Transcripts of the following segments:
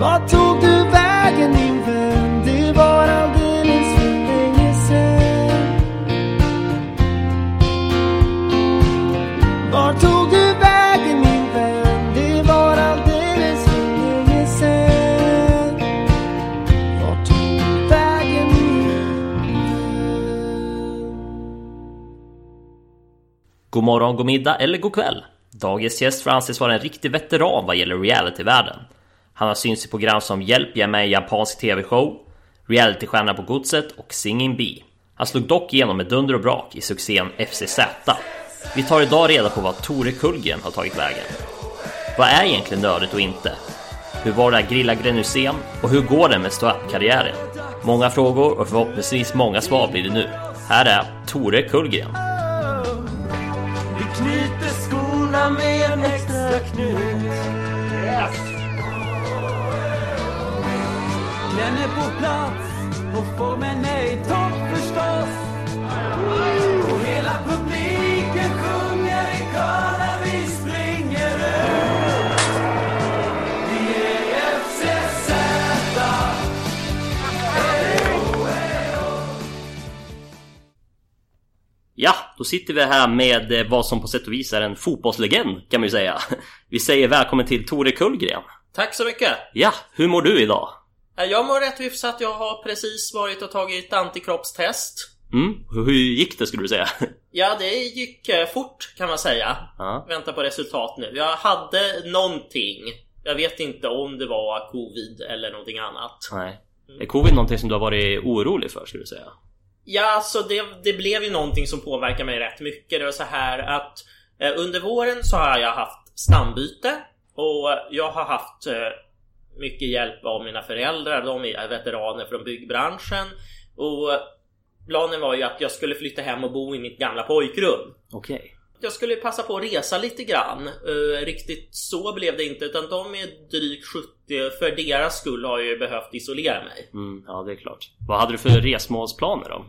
Vart tog du vägen min vän? Det var alldeles för länge sen Vart tog du vägen min vän? Det var alldeles för länge sen Vart tog du vägen min vän? God morgon, god middag eller god kväll. Dagens gäst får anses vara en riktig veteran vad gäller realityvärlden. Han har synts i program som Hjälp, jag är med i japansk TV-show, Realitystjärna på Godset och Singing Bee. Han slog dock igenom med dunder och brak i succén FCZ. Vi tar idag reda på vad Tore Kullgren har tagit vägen. Vad är egentligen nördigt och inte? Hur var det att grilla Grenusén? Och hur går det med ståuppkarriären? Många frågor och förhoppningsvis många svar blir det nu. Här är Tore Kullgren. Plats och formen är i topp förstås Och hela publiken sjunger i kör när vi springer ut Vi är FCZ Ja, då sitter vi här med eh, vad som på sätt och vis är en fotbollslegend kan man ju säga. Vi säger välkommen till Tore Kullgren. Tack så mycket! Ja, hur mår du idag? Jag mår rätt hyfsat. Jag har precis varit och tagit antikroppstest. Mm, hur gick det skulle du säga? Ja, det gick eh, fort kan man säga. Ja. Väntar på resultat nu. Jag hade någonting. Jag vet inte om det var covid eller någonting annat. Nej. Är covid någonting som du har varit orolig för skulle du säga? Ja, alltså det, det blev ju någonting som påverkar mig rätt mycket. Det var så här att eh, under våren så har jag haft stambyte och jag har haft eh, mycket hjälp av mina föräldrar. De är veteraner från byggbranschen och planen var ju att jag skulle flytta hem och bo i mitt gamla pojkrum. Okej. Jag skulle passa på att resa lite grann. Eh, riktigt så blev det inte utan de är drygt 70. För deras skull har jag ju behövt isolera mig. Mm, ja, det är klart. Vad hade du för resmålsplaner då?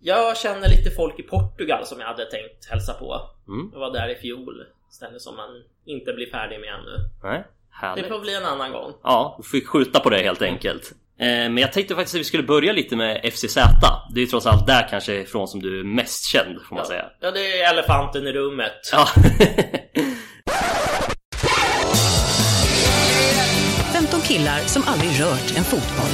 Jag känner lite folk i Portugal som jag hade tänkt hälsa på. Mm. Jag var där i fjol. Ställe som man inte blir färdig med ännu. Nej, Det härligt. får bli en annan gång. Ja, du fick skjuta på det helt enkelt. Eh, Men jag tänkte faktiskt att vi skulle börja lite med FCZ. Det är ju trots allt där kanske ifrån som du är mest känd får man säga. Ja, det är elefanten i rummet. Ja. 15 killar som aldrig rört en fotboll.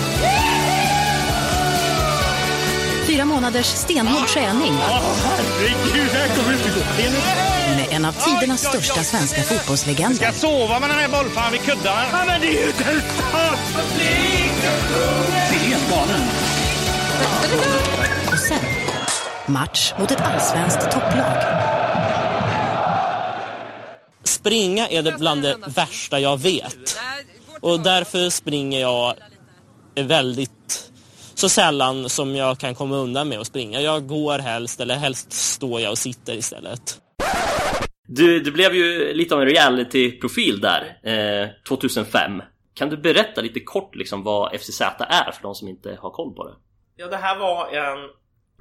Fyra månaders stenhård träning Herregud, det här kommer inte gå. Med en av tidernas största svenska fotbollslegender. Jag sova med den här bollfan vid. Ja, men det är ju inte! Det är helt galen. Och sen match mot ett allsvenskt topplag. Springa är det bland det värsta jag vet. Och därför springer jag väldigt så sällan som jag kan komma undan med att springa. Jag går helst, eller helst står jag och sitter istället. Du, du blev ju lite av en reality-profil där, eh, 2005. Kan du berätta lite kort liksom vad FCZ är för de som inte har koll på det? Ja, det här var en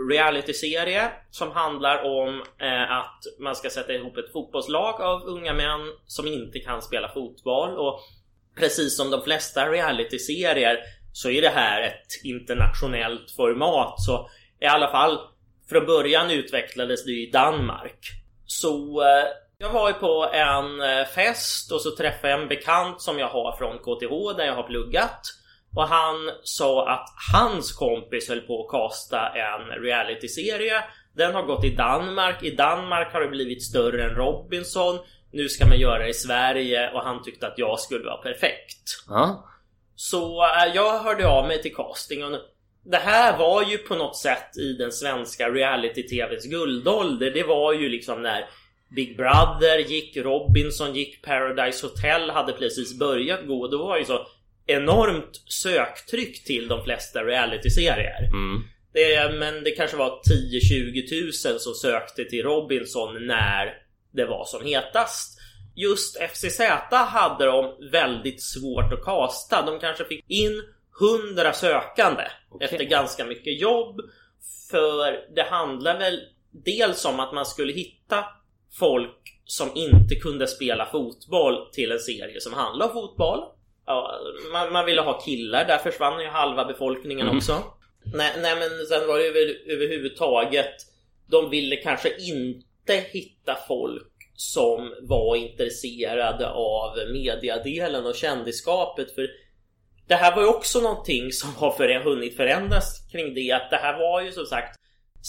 realityserie som handlar om eh, att man ska sätta ihop ett fotbollslag av unga män som inte kan spela fotboll och precis som de flesta realityserier så är det här ett internationellt format så i alla fall från början utvecklades det i Danmark. Så eh, jag var ju på en eh, fest och så träffade jag en bekant som jag har från KTH där jag har pluggat. Och han sa att hans kompis höll på att kasta en realityserie. Den har gått i Danmark. I Danmark har det blivit större än Robinson. Nu ska man göra det i Sverige och han tyckte att jag skulle vara perfekt. Ja, så eh, jag hörde av mig till castingen. Det här var ju på något sätt i den svenska reality-tvs guldålder. Det var ju liksom när Big Brother gick, Robinson gick, Paradise Hotel hade precis börjat gå. Då var ju så enormt söktryck till de flesta reality-serier. mm. Det, men det kanske var 10-20 tusen som sökte till Robinson när det var som hetast. Just FCZ hade de väldigt svårt att kasta. De kanske fick in 100 sökande Okej. efter ganska mycket jobb. För det handlar väl dels om att man skulle hitta folk som inte kunde spela fotboll till en serie som handlar om fotboll. man, man ville ha killar, där försvann ju halva befolkningen Mm. också. Nej, nej men sen var det över, överhuvudtaget De ville kanske inte hitta folk som var intresserade av mediadelen och kändisskapet för det här var ju också någonting som har för, hunnit förändras kring det att det här var ju som sagt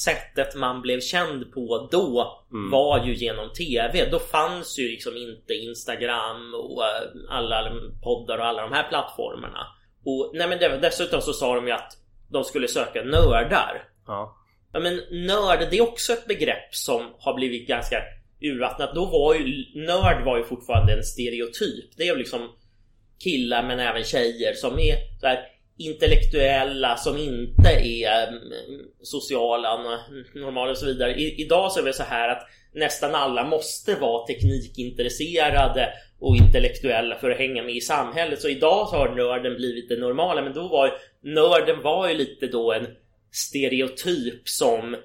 sättet man blev känd på då Mm. var ju genom TV. Då fanns ju liksom inte Instagram och eh, alla poddar och alla de här plattformarna. Och nej men dessutom så sa de ju att de skulle söka nördar. Ja. Ja men nörd, det är också ett begrepp som har blivit ganska urvattnat. Då var ju nörd var ju fortfarande en stereotyp. Det är ju liksom killar men även tjejer som är så här intellektuella som inte är mm, sociala, normala och så vidare. I, idag så är det så här att nästan alla måste vara teknikintresserade och intellektuella för att hänga med i samhället. Så idag så har nörden blivit det normala men då var ju nörden var ju lite då en stereotyp som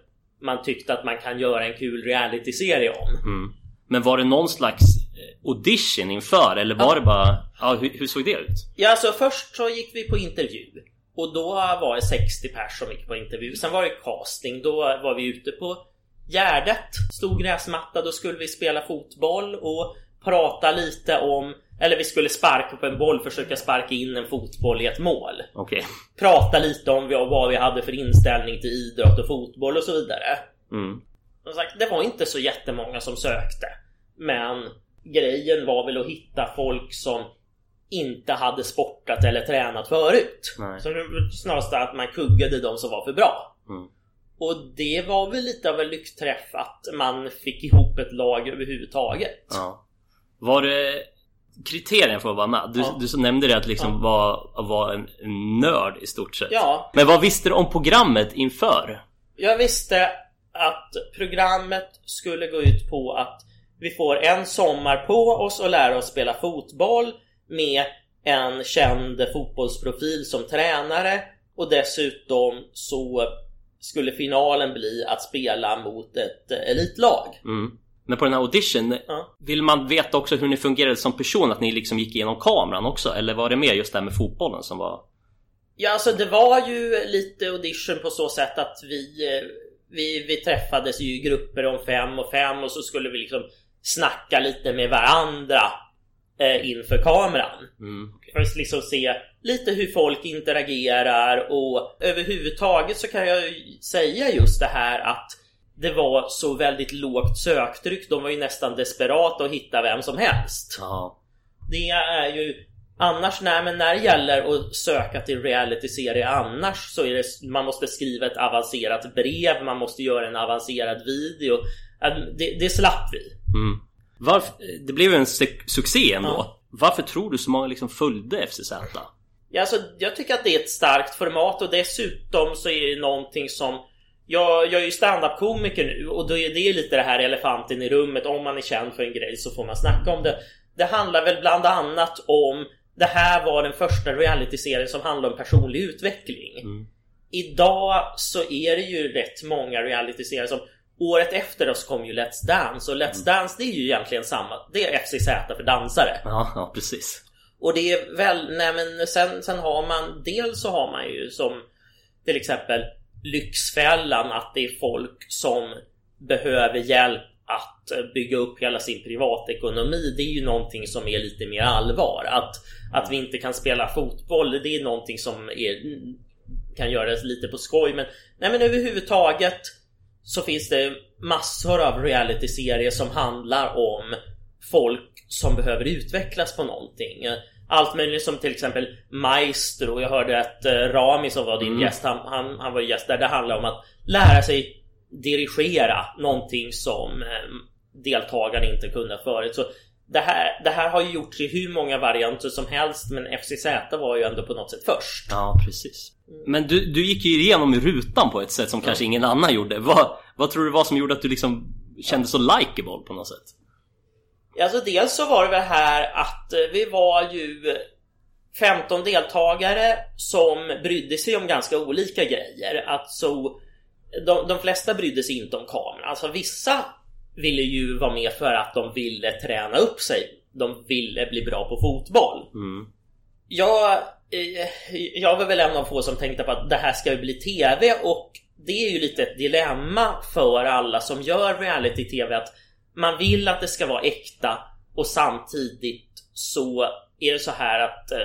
man tyckte att man kan göra en kul realityserie om. Mm. Men var det någon slags eh, audition inför eller var det bara... Ja, hur, hur såg det ut? Ja, alltså först så gick vi på intervju och då var det 60 pers som gick på intervju. Sen var det casting. Då var vi ute på Gärdet, stor gräsmatta. Då skulle vi spela fotboll och prata lite om eller vi skulle sparka på en boll, försöka sparka in en fotboll i ett mål. Okej. Prata lite om vad vi hade för inställning till idrott och fotboll och så vidare. Mm. Som sagt, det var inte så jättemånga som sökte. Men grejen var väl att hitta folk som inte hade sportat eller tränat förut. Nej. Så snarast att man kuggade de som var för bra. Mm. Och det var väl lite av en lyckträff att man fick ihop ett lag överhuvudtaget. Ja. Var det kriterien för att vara med? Du, Ja. du så nämnde det att liksom Ja. vara var en, nörd i stort sett. Ja, Men vad visste du om programmet inför? jag visste att programmet skulle gå ut på att vi får en sommar på oss och lära oss spela fotboll med en känd fotbollsprofil som tränare och dessutom så skulle finalen bli att spela mot ett elitlag. Mm. Men på den här audition, Ja. vill man veta också hur ni fungerade som person? Att ni liksom gick igenom kameran också? Eller var det mer just det här med fotbollen som var... Ja, alltså det var ju lite audition på så sätt att vi, eh, vi, vi träffades ju i grupper om fem och fem och så skulle vi liksom snacka lite med varandra eh, inför kameran. Mm. För att liksom se lite hur folk interagerar och överhuvudtaget så kan jag ju säga just det här att det var så väldigt lågt söktryck. De var ju nästan desperata att hitta vem som helst. Ja. Det är ju Annars nej, men när det gäller att söka till realityserie annars så är det man måste skriva ett avancerat brev, man måste göra en avancerad video. Det, det slapp vi. Mm. Varför, det blev en su- succé ändå. Ja. Varför tror du så många liksom följde FCZ? Ja, alltså, jag tycker att det är ett starkt format och dessutom så är det någonting som jag, jag är ju standup-komiker nu och då är det lite det här elefanten i rummet. Om man är känd för en grej så får man snacka om det. Det handlar väl bland annat om det här var den första realityserien som handlar om personlig utveckling. Mm. Idag så är det ju rätt många realityserier som Året efter oss kom ju Let's Dance och Let's Dance det är ju egentligen samma. Det är FCZ för dansare. Ja, ja precis. Och det är väl, nej men sen, sen har man, dels så har man ju som till exempel Lyxfällan att det är folk som behöver hjälp att bygga upp hela sin privatekonomi. Det är ju någonting som är lite mer allvar. Att, att vi inte kan spela fotboll, det är någonting som är, kan göras lite på skoj. Men, nej men överhuvudtaget så finns det massor av realityserier som handlar om folk som behöver utvecklas på någonting. Allt möjligt som till exempel Maestro. Jag hörde att eh, Rami som var din Mm. gäst, han, han, han var gäst där. Det handlar om att lära sig dirigera någonting som eh, deltagarna inte kunde förut. Så det här, det här har ju gjorts i hur många varianter som helst men FCZ var ju ändå på något sätt först. Ja, precis. Men du, du gick ju igenom rutan på ett sätt som kanske ingen annan gjorde. Vad, vad tror du var som gjorde att du liksom kände så likeable på något sätt? Alltså dels så var det väl här att eh, vi var ju 15 deltagare som brydde sig om ganska olika grejer. Alltså de, de flesta brydde sig inte om kameran. Alltså vissa ville ju vara med för att de ville träna upp sig. De ville bli bra på fotboll. Mm. jag, eh, jag var väl en av få som tänkte på att det här ska ju bli TV och det är ju lite ett dilemma för alla som gör reality-TV att man vill att det ska vara äkta och samtidigt så är det så här att eh,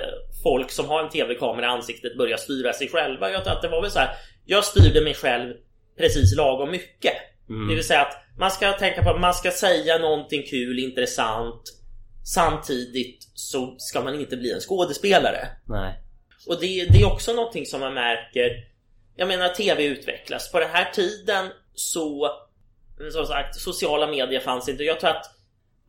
folk som har en tv-kamera i ansiktet börjar styra sig själva. Jag tror att det var väl så här. Jag styrde mig själv precis lagom mycket. Mm. Det vill säga att man ska tänka på att man ska säga någonting kul, intressant. Samtidigt så ska man inte bli en skådespelare. Nej. Och det, det är också någonting som man märker. Jag menar TV utvecklas. På den här tiden så som sagt, sociala medier fanns inte. Jag tror att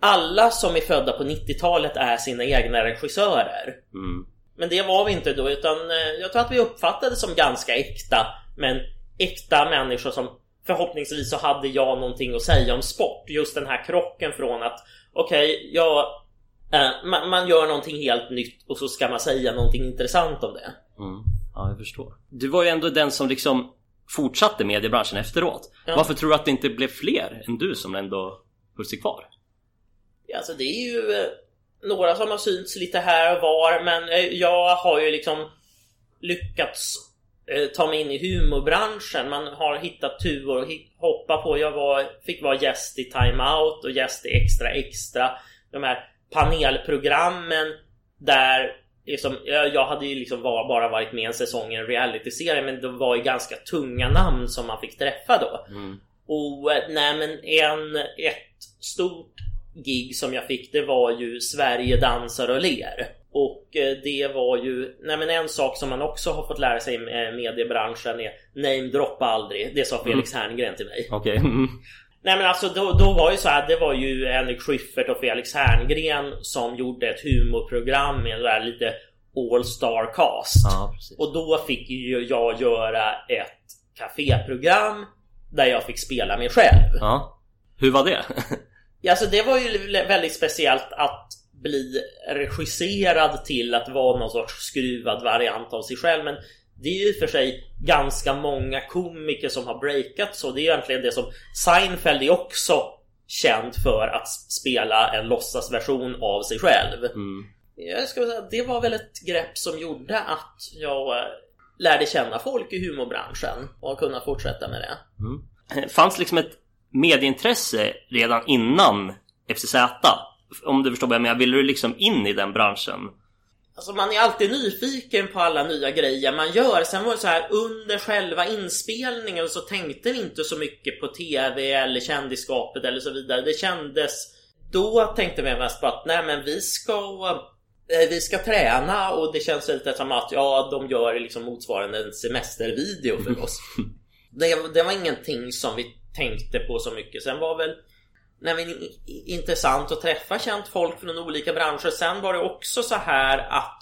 alla som är födda på 90-talet är sina egna regissörer. Mm. Men det var vi inte då utan eh, jag tror att vi uppfattades som ganska äkta. Men äkta människor som förhoppningsvis så hade jag någonting att säga om sport. Just den här krocken från att okej, okay, jag eh, man, man, gör någonting helt nytt och så ska man säga någonting intressant om det. Mm. Ja, jag förstår. Du var ju ändå den som liksom fortsatte mediebranschen efteråt. Ja. Varför tror du att det inte blev fler än du som ändå höll sig kvar? Alltså det är ju eh, några som har synts lite här och var men eh, jag har ju liksom lyckats eh, ta mig in i humorbranschen. Man har hittat tuvor att hoppa på. Jag var, fick vara gäst i Time Out och gäst i Extra Extra. De här panelprogrammen där liksom, jag hade ju liksom bara varit med en säsong i en realityserie men det var ju ganska tunga namn som man fick träffa då. Mm. Och nej men en, ett stort gig som jag fick det var ju Sverige dansar och ler. Och det var ju, nej men en sak som man också har fått lära sig med mediebranschen är namedroppa aldrig. Det sa Felix mm. Herngren till mig. Okay. Mm. Nej men alltså då, då var ju så här, det var ju Henrik Schyffert och Felix Herngren som gjorde ett humorprogram med där lite All Star Cast. Ja, och då fick ju jag göra ett kaféprogram där jag fick spela mig själv. Ja. Hur var det? alltså det var ju väldigt speciellt att bli regisserad till att vara någon sorts skruvad variant av sig själv. Men det är ju för sig ganska många komiker som har breakat så. Det är egentligen det som Seinfeld är också känd för att spela en låtsasversion av sig själv. Mm. Jag ska säga, det var väl ett grepp som gjorde att jag eh, lärde känna folk i humorbranschen och kunna fortsätta med det. Mm. Fanns liksom ett medieintresse redan innan FCZ? Om du förstår vad jag menar, ville du liksom in i den branschen? Alltså man är alltid nyfiken på alla nya grejer man gör. Sen var det så här under själva inspelningen så tänkte vi inte så mycket på TV eller kändisskapet eller så vidare. Det kändes... Då tänkte vi mest på att nej men vi ska eh, vi ska träna och det känns lite som att ja, de gör liksom motsvarande en semestervideo för oss. det, det var ingenting som vi tänkte på så mycket. Sen var väl nej, men, intressant att träffa känt folk från olika branscher. Sen var det också så här att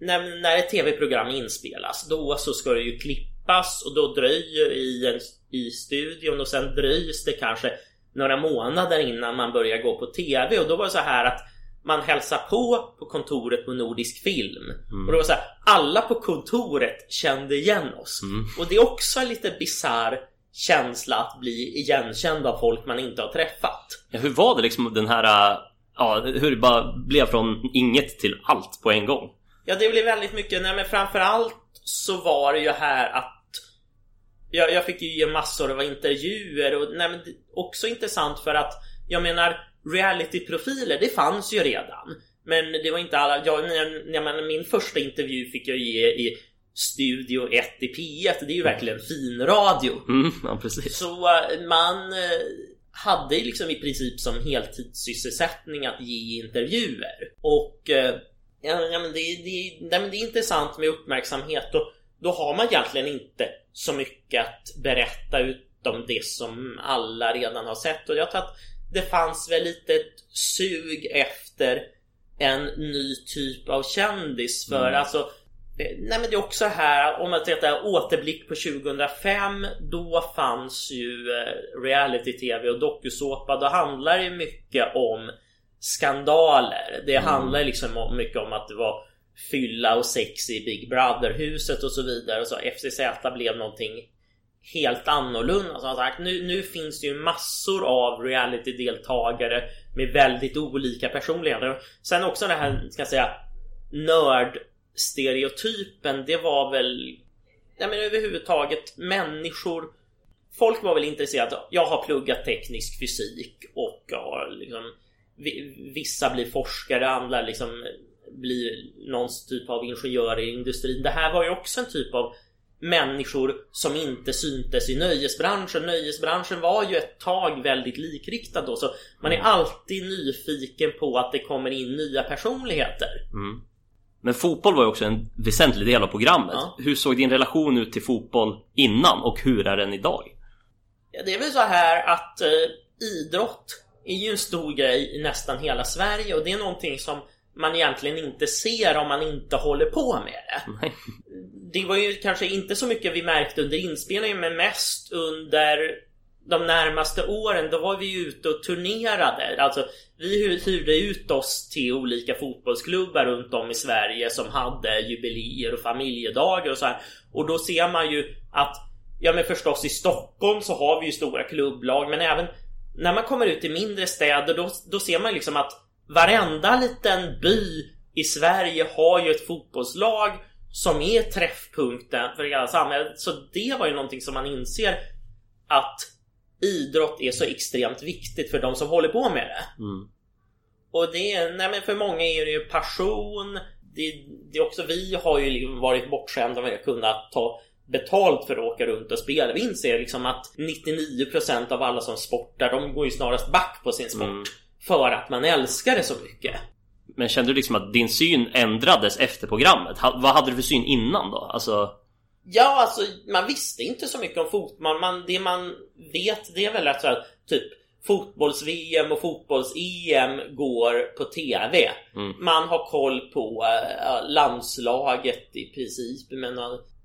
när, när ett tv-program inspelas då så ska det ju klippas och då dröjer i, en, i studion och sen dröjs det kanske några månader innan man börjar gå på tv och då var det så här att man hälsar på på kontoret på Nordisk Film mm. och det var så här, alla på kontoret kände igen oss Mm. och det är också lite bizarr känsla att bli igenkänd av folk man inte har träffat. Ja, hur var det liksom den här... äh, Ja, hur det bara blev från inget till allt på en gång? Ja, det blev väldigt mycket. Nej, men framförallt så var det ju här att jag, jag fick ju ge massor av intervjuer och nej, men också intressant för att jag menar realityprofiler, det fanns ju redan. Men det var inte alla. Jag, jag menar, min första intervju fick jag ge i Studio 1 i P1. Det är ju verkligen fin radio. Mm, ja, precis. Så uh, man uh, hade liksom i princip som heltidssysselsättning att ge intervjuer. Och ja, ja, men det, det, nej, men det är intressant med uppmärksamhet och då har man egentligen inte så mycket att berätta utom det som alla redan har sett. Och jag tror att det fanns väl lite ett sug efter en ny typ av kändis för Mm. alltså Nej men det är också här, om man tittar återblick på 2005 Då fanns ju eh, reality-tv och dokusåpa Då handlar det mycket om skandaler Det handlar liksom om, mycket om att det var fylla och sex i Big Brother-huset och så vidare och så FCZ blev någonting helt annorlunda. Som sagt, nu, nu finns det ju massor av reality-deltagare med väldigt olika personligheter. Sen också det här, ska jag säga, stereotypen det var väl ja, men överhuvudtaget människor Folk var väl intresserade. Jag har pluggat teknisk fysik och har liksom Vissa blir forskare, andra liksom blir någon typ av ingenjör i industrin. Det här var ju också en typ av människor som inte syntes i nöjesbranschen. Nöjesbranschen var ju ett tag väldigt likriktad då så man är alltid nyfiken på att det kommer in nya personligheter. Mm. Men fotboll var ju också en väsentlig del av programmet. Ja. Hur såg din relation ut till fotboll innan och hur är den idag? Ja, det är väl så här att eh, idrott är ju en stor grej i nästan hela Sverige och det är någonting som man egentligen inte ser om man inte håller på med det. Nej. Det var ju kanske inte så mycket vi märkte under inspelningen men mest under de närmaste åren då var vi ute och turnerade. Alltså vi hyrde ut oss till olika fotbollsklubbar runt om i Sverige som hade jubileer och familjedagar och så här. Och då ser man ju att Ja men förstås i Stockholm så har vi ju stora klubblag men även när man kommer ut i mindre städer då, då ser man liksom att varenda liten by i Sverige har ju ett fotbollslag som är träffpunkten för hela samhället. Så det var ju någonting som man inser att idrott är så extremt viktigt för de som håller på med det. Mm. Och det är, nej men för många är det ju passion. Det, det är också vi har ju liksom varit bortskämda med att kunna ta betalt för att åka runt och spela. Vi inser liksom att 99% av alla som sportar, de går ju snarast back på sin sport. Mm. För att man älskar det så mycket. Men kände du liksom att din syn ändrades efter programmet? vad hade du för syn innan då? Alltså... Ja, alltså man visste inte så mycket om fotboll. Man, det man vet det är väl att här, typ fotbolls-VM och fotbolls-EM går på TV. Mm. Man har koll på äh, landslaget i princip. Men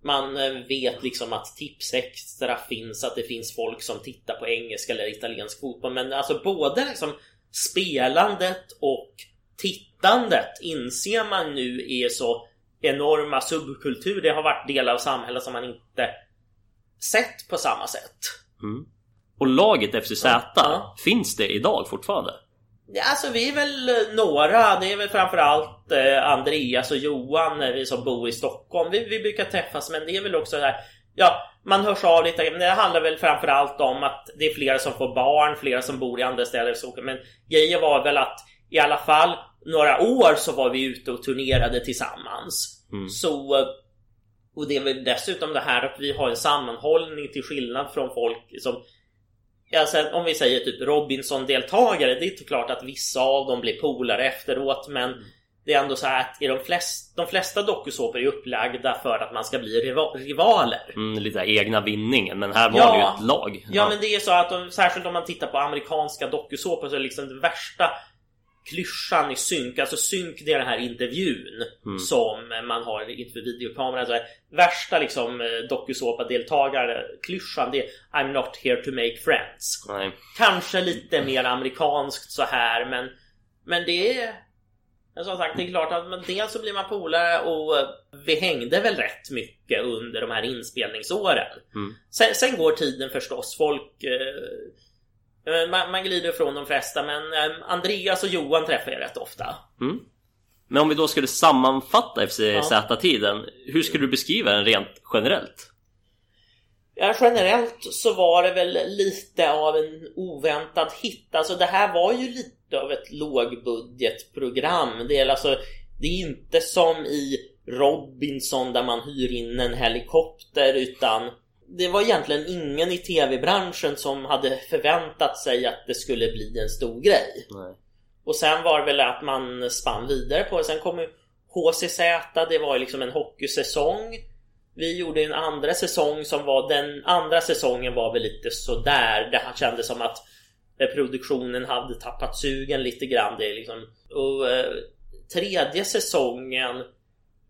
man eh, vet liksom att tips extra finns, att det finns folk som tittar på engelska eller italiensk fotboll. Men alltså både liksom spelandet och tittandet inser man nu är så enorma subkultur. Det har varit delar av samhället som man inte sett på samma sätt. Mm. Och laget FCZ, ja. finns det idag fortfarande? Ja, alltså vi är väl eh, några. Det är väl framförallt eh, Andreas och Johan eh, vi som bor i Stockholm. Vi, vi brukar träffas men det är väl också där Ja, man hörs av lite. Men det handlar väl framförallt om att det är flera som får barn, flera som bor i andra städer. Men grejen var väl att i alla fall några år så var vi ute och turnerade tillsammans. Mm. Så och det är väl dessutom det här att vi har en sammanhållning till skillnad från folk som Alltså, om vi säger typ Robinson-deltagare, det är klart att vissa av dem blir polare efteråt men det är ändå så här att de, flest, de flesta dokusåpor är upplagda för att man ska bli riva, rivaler. Mm, lite egna vinningen, men här var ja, det ju ett lag. Ja, ja, men det är så att de, särskilt om man tittar på amerikanska dokusåpor så är liksom det värsta klyschan i synk, alltså synk det är den här intervjun mm. som man har inför videokameran. Så här, värsta liksom eh, dokusåpa-deltagare klyschan det är I'm not here to make friends. Nej. Kanske lite mer amerikanskt så här men Men det är men som sagt, det är klart att men dels så blir man polare och eh, vi hängde väl rätt mycket under de här inspelningsåren. Mm. Sen, sen, går tiden förstås. Folk Eh, man, man glider ifrån de flesta men eh, Andreas och Johan träffar jag rätt ofta. Mm. Men om vi då skulle sammanfatta FCZ-tiden, ja. hur skulle du beskriva den rent generellt? Ja, generellt så var det väl lite av en oväntad hit. Alltså det här var ju lite av ett lågbudgetprogram. Det är alltså, det är inte som i Robinson där man hyr in en helikopter utan det var egentligen ingen i tv-branschen som hade förväntat sig att det skulle bli en stor grej. Nej. Och sen var det väl att man spann vidare på det. Sen kom ju HCZ, det var ju liksom en hockeysäsong. Vi gjorde en andra säsong som var den andra säsongen var väl lite sådär. Det kändes som att eh, produktionen hade tappat sugen lite grann. Det liksom, och eh, tredje säsongen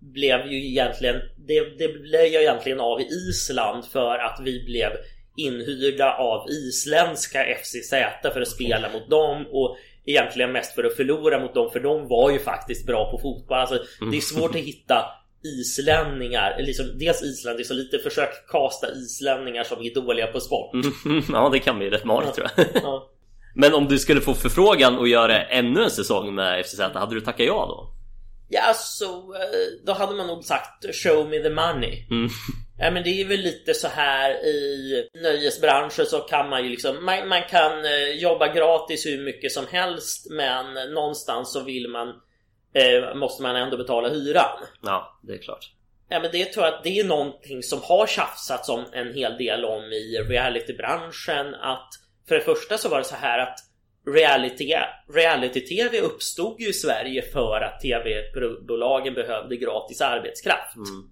blev ju egentligen det, det blev jag egentligen av i Island för att vi blev inhyrda av isländska FCZ för att spela mot dem och egentligen mest för att förlora mot dem för de var ju faktiskt bra på fotboll. Alltså, det är svårt att hitta islänningar, liksom, dels är så lite försök kasta islänningar som är dåliga på sport. Ja, det kan bli rätt marigt tror jag. Ja. Men om du skulle få förfrågan att göra ännu en säsong med FCZ, hade du tackat ja då? Ja, alltså, då hade man nog sagt show me the money. Mm. Ja, men det är väl lite så här i nöjesbranschen så kan man ju liksom, man, man kan eh, jobba gratis hur mycket som helst men någonstans så vill man, eh, måste man ändå betala hyran. Ja, det är klart. Ja, men det tror jag att det är någonting som har tjafsats om en hel del om i realitybranschen. Att för det första så var det så här att reality, reality-tv uppstod ju i Sverige för att tv-bolagen behövde gratis arbetskraft. Mm.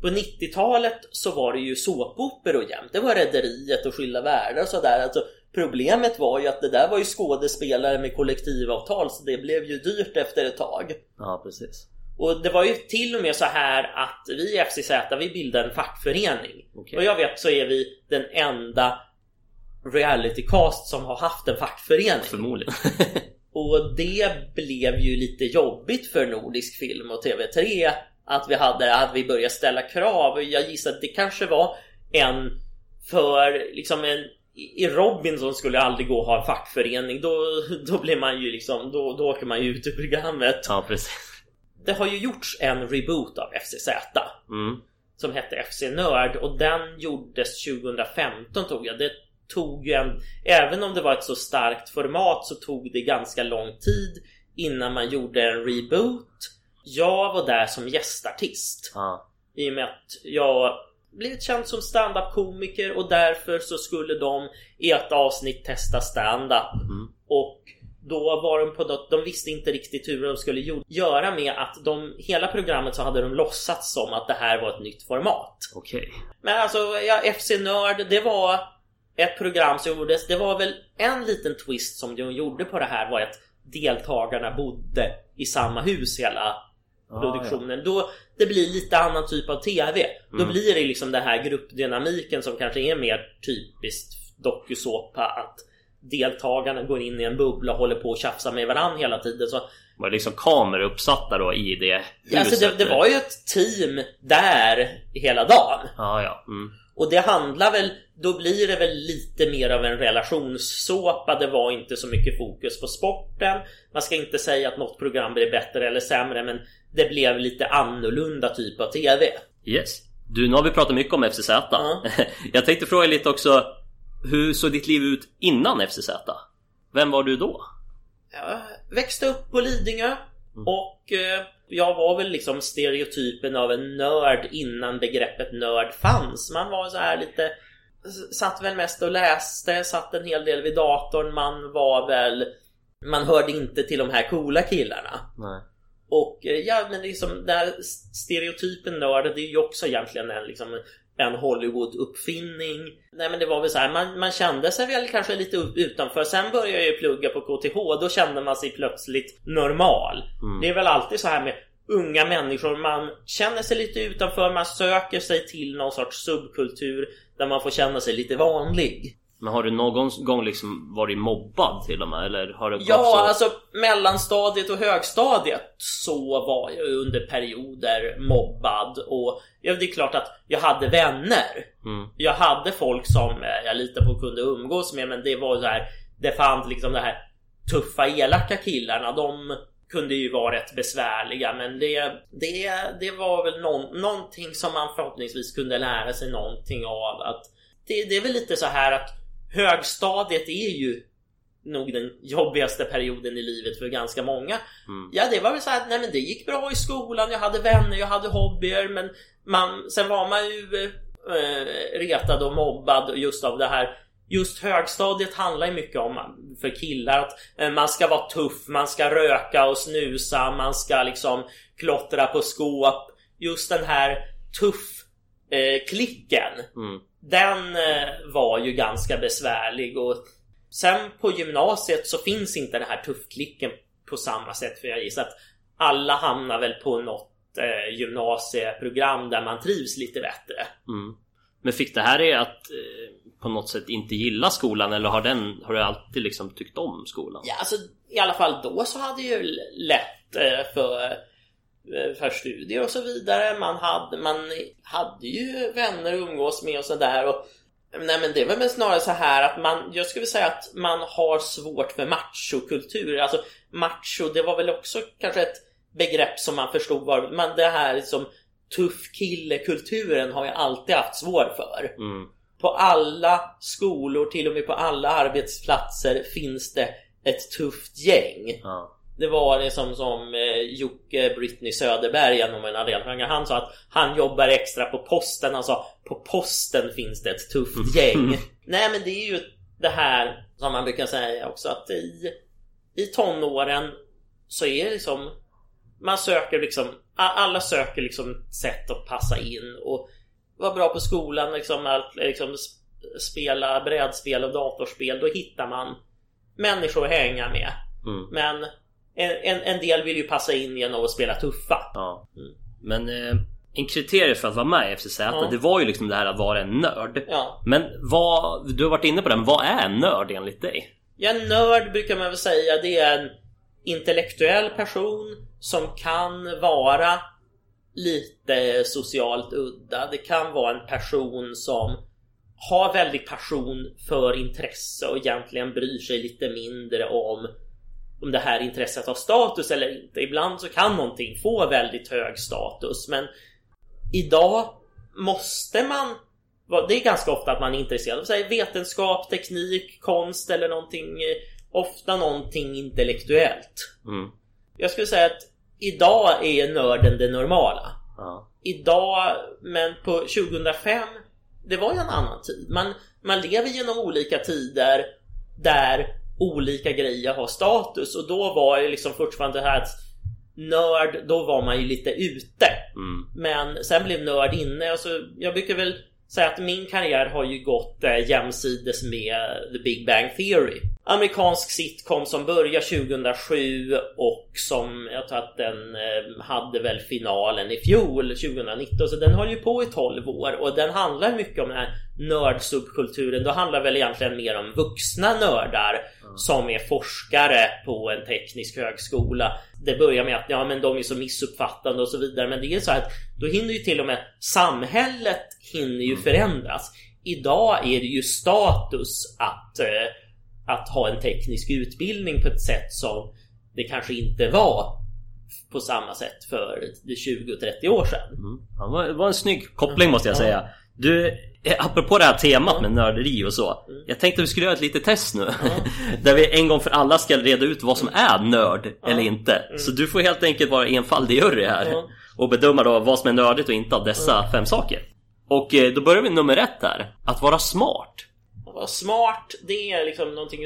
På 90-talet så var det ju såpoperor jämt. Det var Rederiet och Skilda Världar och sådär. Alltså, problemet var ju att det där var ju skådespelare med kollektivavtal så det blev ju dyrt efter ett tag. Ja, precis. Och det var ju till och med så här att vi i FCZ vi bildade en fackförening. Okej. Och jag vet så är vi den enda realitycast som har haft en fackförening. Förmodligen. Och det blev ju lite jobbigt för Nordisk Film och TV3 att vi hade att vi började ställa krav. Jag gissar att det kanske var en för liksom en i Robinson skulle aldrig gå och ha en fackförening. Då, då blir man ju liksom, då, då åker man ju ut ur programmet. ja, precis. Det har ju gjorts en reboot av FCZ Mm. som hette FC Nörd och den gjordes 2015 tog jag. Det tog ju en, även om det var ett så starkt format så tog det ganska lång tid innan man gjorde en reboot. Jag var där som gästartist Ja. i och med att jag blivit känd som stand-up komiker och därför så skulle de i ett avsnitt testa stand-up. Mm. Och då var de på något, de visste inte riktigt hur de skulle göra med att de, hela programmet så hade de låtsats som att det här var ett nytt format. Okej. Men alltså, ja, FC Nörd, det var ett program som gjordes. Det var väl en liten twist som de gjorde på det här var att deltagarna bodde i samma hus hela Ah, produktionen. Då det blir lite annan typ av TV. Då Mm. blir det liksom den här gruppdynamiken som kanske är mer typiskt dokusåpa att deltagarna går in i en bubbla och håller på och tjafsar med varandra hela tiden. Så, Var det liksom kameror uppsatta då i det huset? alltså det, det var ju ett team där hela dagen. Ja, ja. Mm. Och det handlar väl, då blir det väl lite mer av en relationssåpa. Det var inte så mycket fokus på sporten. Man ska inte säga att något program blir bättre eller sämre, men det blev lite annorlunda typ av TV. Yes. Du, nu har vi pratat mycket om FCZ. Ja. Jag tänkte fråga lite också. Hur såg ditt liv ut innan FCZ? Vem var du då? Jag växte upp på Lidingö och eh, jag var väl liksom stereotypen av en nörd innan begreppet nörd fanns. Man var så här lite Satt väl mest och läste, satt en hel del vid datorn. Man var väl Man hörde inte till de här coola killarna. Nej. Och eh, ja, men liksom den här stereotypen nörd, det är ju också egentligen en, liksom, en Hollywood-uppfinning. Nej men det var väl så här, man, man kände sig väl kanske lite utanför. Sen började jag ju plugga på KTH, då kände man sig plötsligt normal. Mm. Det är väl alltid så här med unga människor, man känner sig lite utanför, man söker sig till någon sorts subkultur där man får känna sig lite vanlig. Men har du någon gång liksom varit mobbad till och med? Eller har det Ja, så? alltså mellanstadiet och högstadiet så var jag under perioder mobbad och ja, det är klart att jag hade vänner. Mm. Jag hade folk som eh, jag litade på och kunde umgås med men det var så här Det fanns liksom det här tuffa elaka killarna de kunde ju vara rätt besvärliga men det, det, det var väl någon, någonting som man förhoppningsvis kunde lära sig någonting av att det, det är väl lite så här att högstadiet är ju nog den jobbigaste perioden i livet för ganska många. Mm. Ja, det var väl så här, nej men det gick bra i skolan, jag hade vänner, jag hade hobbyer, men man, sen var man ju eh, retad och mobbad just av det här. Just högstadiet handlar ju mycket om för killar att eh, man ska vara tuff, man ska röka och snusa, man ska liksom klottra på skåp. Just den här tuff eh, klicken Mm. Den eh, var ju ganska besvärlig och sen på gymnasiet så finns inte den här tuffklicken på samma sätt för jag gissar att alla hamnar väl på något eh, gymnasieprogram där man trivs lite bättre. Mm. Men fick det här dig att eh, på något sätt inte gilla skolan eller har, den, har du alltid liksom tyckt om skolan? Ja, alltså i alla fall då så hade jag ju lätt eh, för, för studier och så vidare. Man hade, man hade ju vänner att umgås med och sådär. Nej men det var väl snarare så här att man, jag skulle säga att man har svårt för machokultur. Alltså macho, det var väl också kanske ett begrepp som man förstod var, man, det här liksom tuff kille-kulturen har jag alltid haft svår för. Mm. På alla skolor, till och med på alla arbetsplatser finns det ett tufft gäng. Ja. Det var liksom som eh, Jocke Britney Söderberg, en av mina deltagare, han sa att han jobbar extra på posten. Han sa på posten finns det ett tufft gäng. Nej men det är ju det här som man brukar säga också att i, i tonåren så är det liksom man söker liksom alla söker liksom sätt att passa in och vara bra på skolan liksom, allt, liksom sp- spela brädspel och datorspel då hittar man människor att hänga med. Mm. Men en, en, en del vill ju passa in genom att spela tuffa. Ja. Men eh, en kriterie för att vara med i FCZ Ja. det var ju liksom det här att vara en nörd. Ja. Men vad, du har varit inne på det, men vad är en nörd enligt dig? Ja, en nörd brukar man väl säga det är en intellektuell person som kan vara lite socialt udda. Det kan vara en person som har väldigt passion för intresse och egentligen bryr sig lite mindre om om det här intresset har status eller inte. Ibland så kan någonting få väldigt hög status men idag måste man det är ganska ofta att man är intresserad av vetenskap, teknik, konst eller någonting eh, ofta någonting intellektuellt. Mm. Jag skulle säga att idag är nörden det normala. Ja. Idag, men på 2005 det var ju en annan tid. Man, man lever genom olika tider där olika grejer har status och då var det liksom fortfarande det här att nörd, då var man ju lite ute. Mm. Men sen blev nörd inne. Alltså, jag brukar väl säga att min karriär har ju gått eh, jämsides med The Big Bang Theory. Amerikansk sitcom som började 2007 och som jag tror att den eh, hade väl finalen i fjol 2019. Så den höll ju på i 12 år och den handlar mycket om den här nördsubkulturen. Då handlar väl egentligen mer om vuxna nördar som är forskare på en teknisk högskola. Det börjar med att ja, men de är så missuppfattande och så vidare. Men det är så här att då hinner ju till och med samhället hinner ju förändras. Idag är det ju status att, eh, att ha en teknisk utbildning på ett sätt som det kanske inte var på samma sätt för 20 och 30 år sedan. Mm. Ja, det, var, var en snygg koppling måste jag säga. Du, eh, apropå det här temat med nörderi och så. Jag tänkte vi skulle göra ett litet test nu. Där vi en gång för alla ska reda ut vad som är nörd eller inte. Så du får helt enkelt vara enfaldig jury här. Ja. Och bedöma då vad som är nördigt och inte av dessa fem saker. Och eh, då börjar vi med nummer ett här. Att vara smart. Vara smart, det är liksom någonting...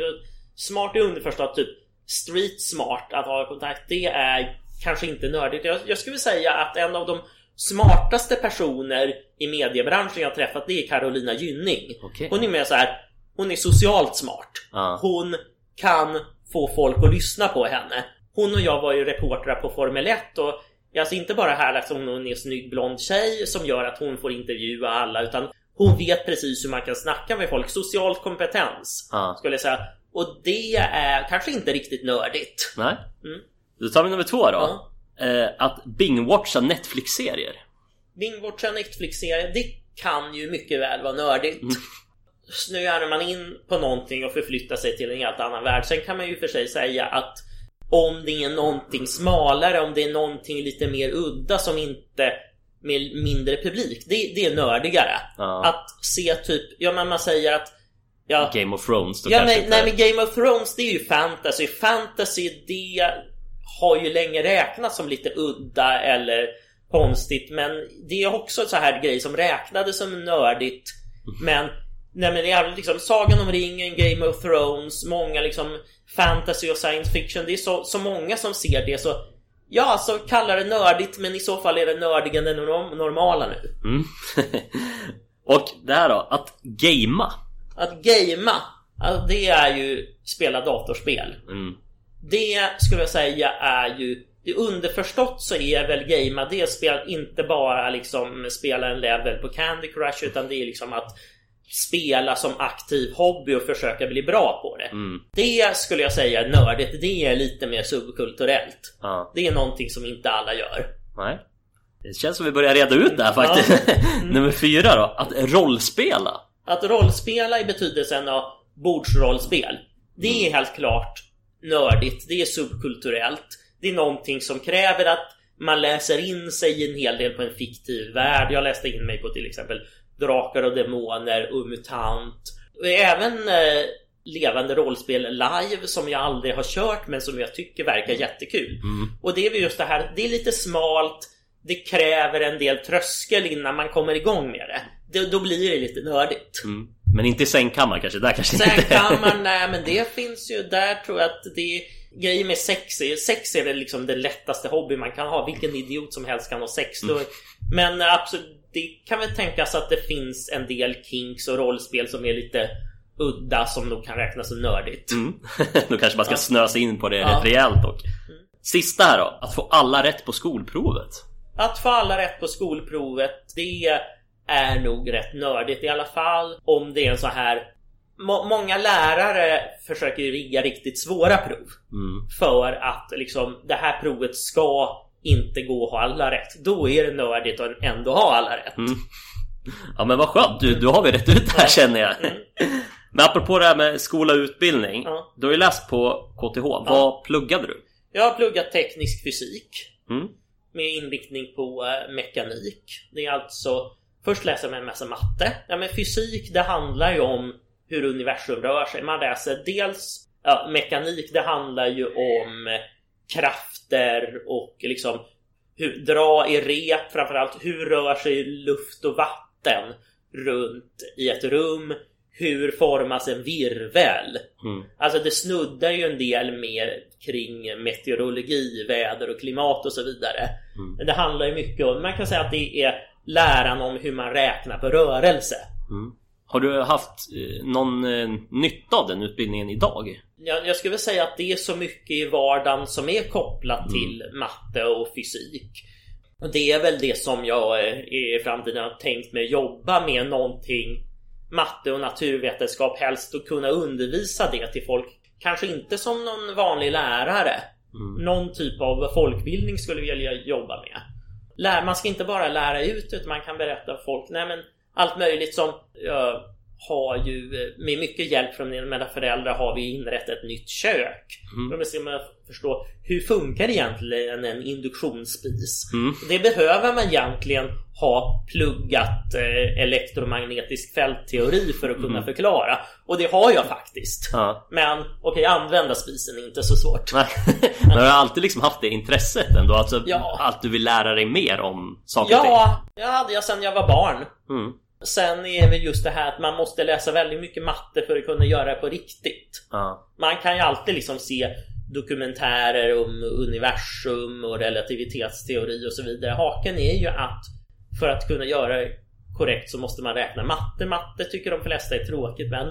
Smart är underförstått typ street smart, att ha kontakt. Det är kanske inte nördigt. Jag, jag skulle säga att en av de smartaste personer i mediebranschen jag träffat det är Carolina Gynning. Okej. Hon är mer så här. Hon är socialt smart. Ja. Hon kan få folk att lyssna på henne. Hon och jag var ju reportrar på Formel 1 och alltså inte bara här att hon är en snygg blond tjej som gör att hon får intervjua alla utan hon vet precis hur man kan snacka med folk. Social kompetens Ja. skulle jag säga. Och det är kanske inte riktigt nördigt. Nej. Mm. Då tar vi nummer två då. Eh, att bingwatcha Netflix-serier. Bingwatcha Netflix-serie, det kan ju mycket väl vara nördigt. Snöar man in på någonting och förflyttar sig till en helt annan värld. Sen kan man ju för sig säga att om det är någonting smalare, om det är någonting lite mer udda som inte med mindre publik, det, det är nördigare. Ja. Att se typ, ja men man säger att ja, Game of Thrones då Ja, kanske nej, inte. nej men Game of Thrones det är ju fantasy. Fantasy det har ju länge räknats som lite udda eller konstigt. Men det är också så här grej som räknades som nördigt. Men Nej men det är liksom Sagan om ringen, Game of Thrones, många liksom fantasy och science fiction. Det är så, så många som ser det så Ja, alltså kalla det nördigt men i så fall är det nördigare än det norm- normala nu. Mm. och det här då, att gamea. Att gamea, alltså det är ju spela datorspel. Mm. Det skulle jag säga är ju det underförstått så är väl gamea det spel inte bara liksom spela en level på Candy Crush utan det är liksom att spela som aktiv hobby och försöka bli bra på det. Mm. Det skulle jag säga är nördigt. Det är lite mer subkulturellt. Ja. Det är någonting som inte alla gör. Nej. Det känns som vi börjar reda ut det här faktiskt. nummer fyra då, att rollspela. Att rollspela i betydelsen av bordsrollspel. Det är helt klart nördigt. Det är subkulturellt. det är någonting som kräver att man läser in sig en hel del på en fiktiv värld. Jag läste in mig på till exempel Drakar och Demoner och MUTANT. Även eh, levande rollspel live som jag aldrig har kört men som jag tycker verkar jättekul. Mm. Och det är väl just det här, det är lite smalt, det kräver en del tröskel innan man kommer igång med det. det då blir det lite nördigt. Mm. Men inte i sängkammaren kanske, där kanske Sen inte nej men det finns ju, där tror jag att det Grejen med sex är, sex är väl liksom det lättaste hobby man kan ha. Vilken idiot som helst kan ha sex. Då, men absolut, det kan väl tänkas att det finns en del kinks och rollspel som är lite udda som nog kan räknas som nördigt. Mm. Då kanske man ska snöa sig in på det Ja. rätt rejält dock. Sista här då, att få alla rätt på skolprovet. Att få alla rätt på skolprovet, det är nog rätt nördigt i alla fall. Om det är en så här... Må- många lärare försöker rigga riktigt svåra prov. Mm. För att liksom det här provet ska inte gå att ha alla rätt. Då är det nördigt att ändå ha alla rätt. Mm. Ja men vad skönt, du, du har vi rätt ut det här känner jag. Men apropå det här med skola och utbildning. Mm. Ja. Du har ju läst på KTH, vad pluggade du? Jag har pluggat teknisk fysik Mm. med inriktning på eh, mekanik. Det är alltså Först läser man en massa matte. Ja, men fysik det handlar ju om hur universum rör sig. Man läser dels ja, mekanik. Det handlar ju om krafter och liksom hur, dra i rep framförallt. Hur rör sig luft och vatten runt i ett rum? Hur formas en virvel? Mm. Alltså det snuddar ju en del mer kring meteorologi, väder och klimat och så vidare. Mm. Men det handlar ju mycket om, man kan säga att det är läran om hur man räknar på rörelse. Mm. Har du haft eh, någon eh, nytta av den utbildningen idag? Jag, jag skulle säga att det är så mycket i vardagen som är kopplat till matte och fysik. Och det är väl det som jag eh, i framtiden har tänkt mig jobba med någonting matte och naturvetenskap helst och kunna undervisa det till folk. Kanske inte som någon vanlig lärare. Mm. Någon typ av folkbildning skulle jag vilja jobba med. Lär, man ska inte bara lära ut utan man kan berätta för folk. Nej men allt möjligt som jag har ju eh, med mycket hjälp från mina föräldrar har vi inrett ett nytt kök. Mm. Ska man förstå hur funkar egentligen en induktionsspis? Mm. Det behöver man egentligen ha pluggat eh, elektromagnetisk fältteori för att kunna Mm. förklara. Och det har jag faktiskt. Ja. Men okej, använda spisen är inte så svårt. Nej. Men har du alltid liksom haft det intresset ändå? Alltså Ja. att du vill lära dig mer om saker och ting? Ja, det hade jag sedan jag var barn. Mm. Sen är det just det här att man måste läsa väldigt mycket matte för att kunna göra det på riktigt. Ja. Man kan ju alltid liksom se dokumentärer om universum och relativitetsteori och så vidare. Haken är ju att för att kunna göra det korrekt så måste man räkna matte. Matte tycker de flesta är tråkigt men,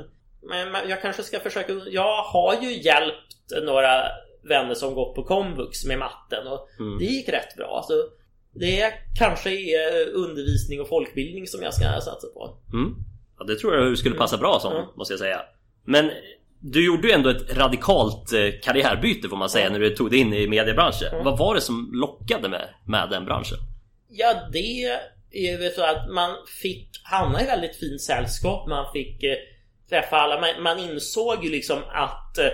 men jag kanske ska försöka. Jag har ju hjälpt några vänner som gått på komvux med matten och Mm. det gick rätt bra. Alltså, det kanske är undervisning och folkbildning som jag ska satsa på. Mm. Ja, det tror jag du skulle passa bra som, Mm. måste jag säga. Men du gjorde ju ändå ett radikalt eh, karriärbyte får man säga när du tog dig in i mediebranschen. Mm. Vad var det som lockade med, med den branschen? Ja, det är väl så att man fick hamna i väldigt fint sällskap. Man fick eh, träffa alla. Man, man insåg ju liksom att eh,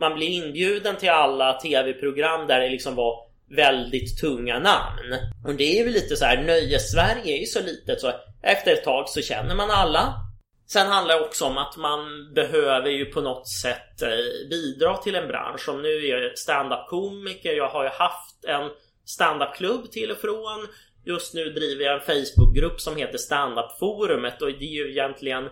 man blev inbjuden till alla tv-program där det liksom var väldigt tunga namn. Och det är väl lite så här, nöjes-Sverige är ju så litet så efter ett tag så känner man alla. Sen handlar det också om att man behöver ju på något sätt eh, bidra till en bransch. Som nu är jag stand-up-komiker. Jag har ju haft en stand-up-klubb till och från. Just nu driver jag en Facebook-grupp som heter Standup-forumet och det är ju egentligen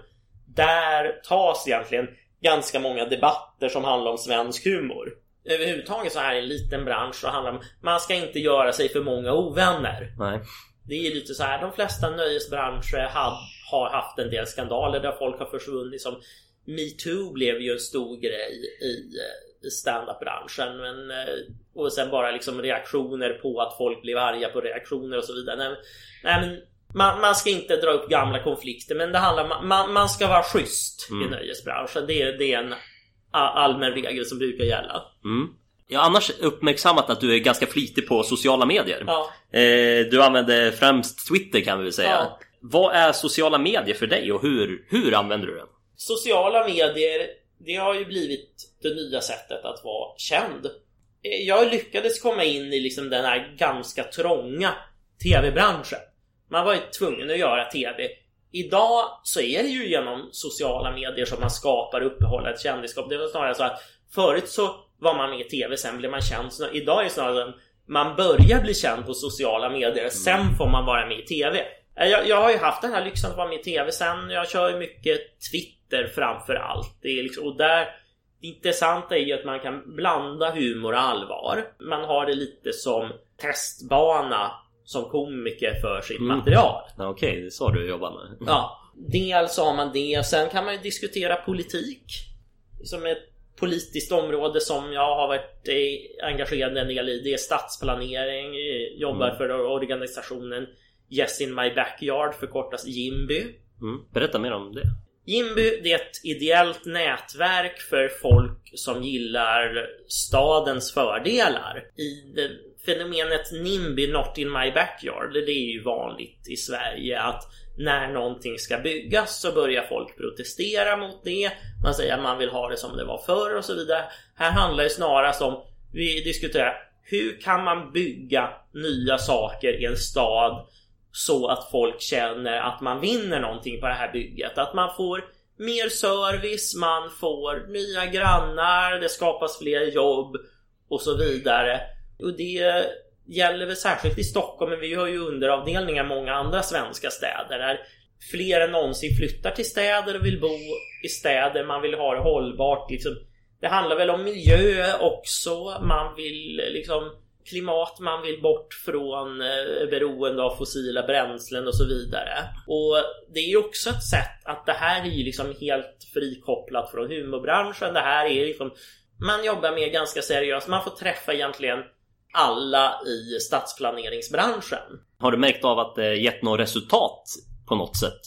där tas egentligen ganska många debatter som handlar om svensk humor. Överhuvudtaget så här i en liten bransch så handlar det om man ska inte göra sig för många ovänner. Nej. Det är lite så här, de flesta nöjesbranscher had, har haft en del skandaler där folk har försvunnit. Som metoo blev ju en stor grej i, eh, i standup-branschen. Men, eh, och sen bara liksom reaktioner på att folk blev arga på reaktioner och så vidare. Nej, nej men man, man ska inte dra upp gamla konflikter men det handlar om man, man ska vara schysst i Mm. nöjesbranschen. Det, är- det är en allmän regel som brukar gälla. Mm. Jag har annars uppmärksammat att du är ganska flitig på sociala medier. Ja. Eh, du använder främst Twitter kan vi väl säga. Ja. Vad är sociala medier för dig och hur, hur använder du den? Sociala medier, det har ju blivit det nya sättet att vara känd. eh, jag lyckades komma in i liksom den här ganska trånga tv-branschen. Man var ju tvungen att göra tv. Idag så är det ju genom sociala medier som man skapar och uppehåller ett kändisskap. Det var snarare så att förut så var man med i tv, sen blev man känd. Så idag är det snarare att man börjar bli känd på sociala medier, sen får man vara med i tv. Eh, Jag, jag har ju haft den här lyxen att vara med i tv sen. Jag kör ju mycket Twitter framför allt. Det är liksom, och där det intressanta är ju att man kan blanda humor och allvar. Man har det lite som testbana som komiker för sitt material. Ja, Okej, det är så du jobbar med. Ja, dels har man det. Sen kan man ju diskutera politik. Som ett politiskt område som jag har varit eh, engagerad en del i. Det är stadsplanering. eh, Jobbar för organisationen Yes in my backyard, förkortas Jimby. Mm. Berätta mer om det. Jimby det är ett ideellt nätverk för folk som gillar stadens fördelar. I det, fenomenet NIMBY, Not in my backyard, det är ju vanligt i Sverige att när någonting ska byggas så börjar folk protestera mot det. Man säger att man vill ha det som det var förr och så vidare. Här handlar det snarast om, vi diskuterar, hur kan man bygga nya saker i en stad så att folk känner att man vinner någonting på det här bygget. Att man får mer service, man får nya grannar, det skapas fler jobb och så vidare. Och det gäller väl särskilt i Stockholm, men vi har ju underavdelningar i många andra svenska städer där fler än någonsin flyttar till städer och vill bo i städer. Man vill ha det hållbart. Liksom. Det handlar väl om miljö också. Man vill liksom klimat, man vill bort från eh, beroende av fossila bränslen och så vidare. Och det är ju också ett sätt att det här är ju liksom helt frikopplat från humorbranschen. Det här är liksom man jobbar med ganska seriöst. Man får träffa egentligen alla i stadsplaneringsbranschen. Har du märkt av att det gett något resultat på något sätt?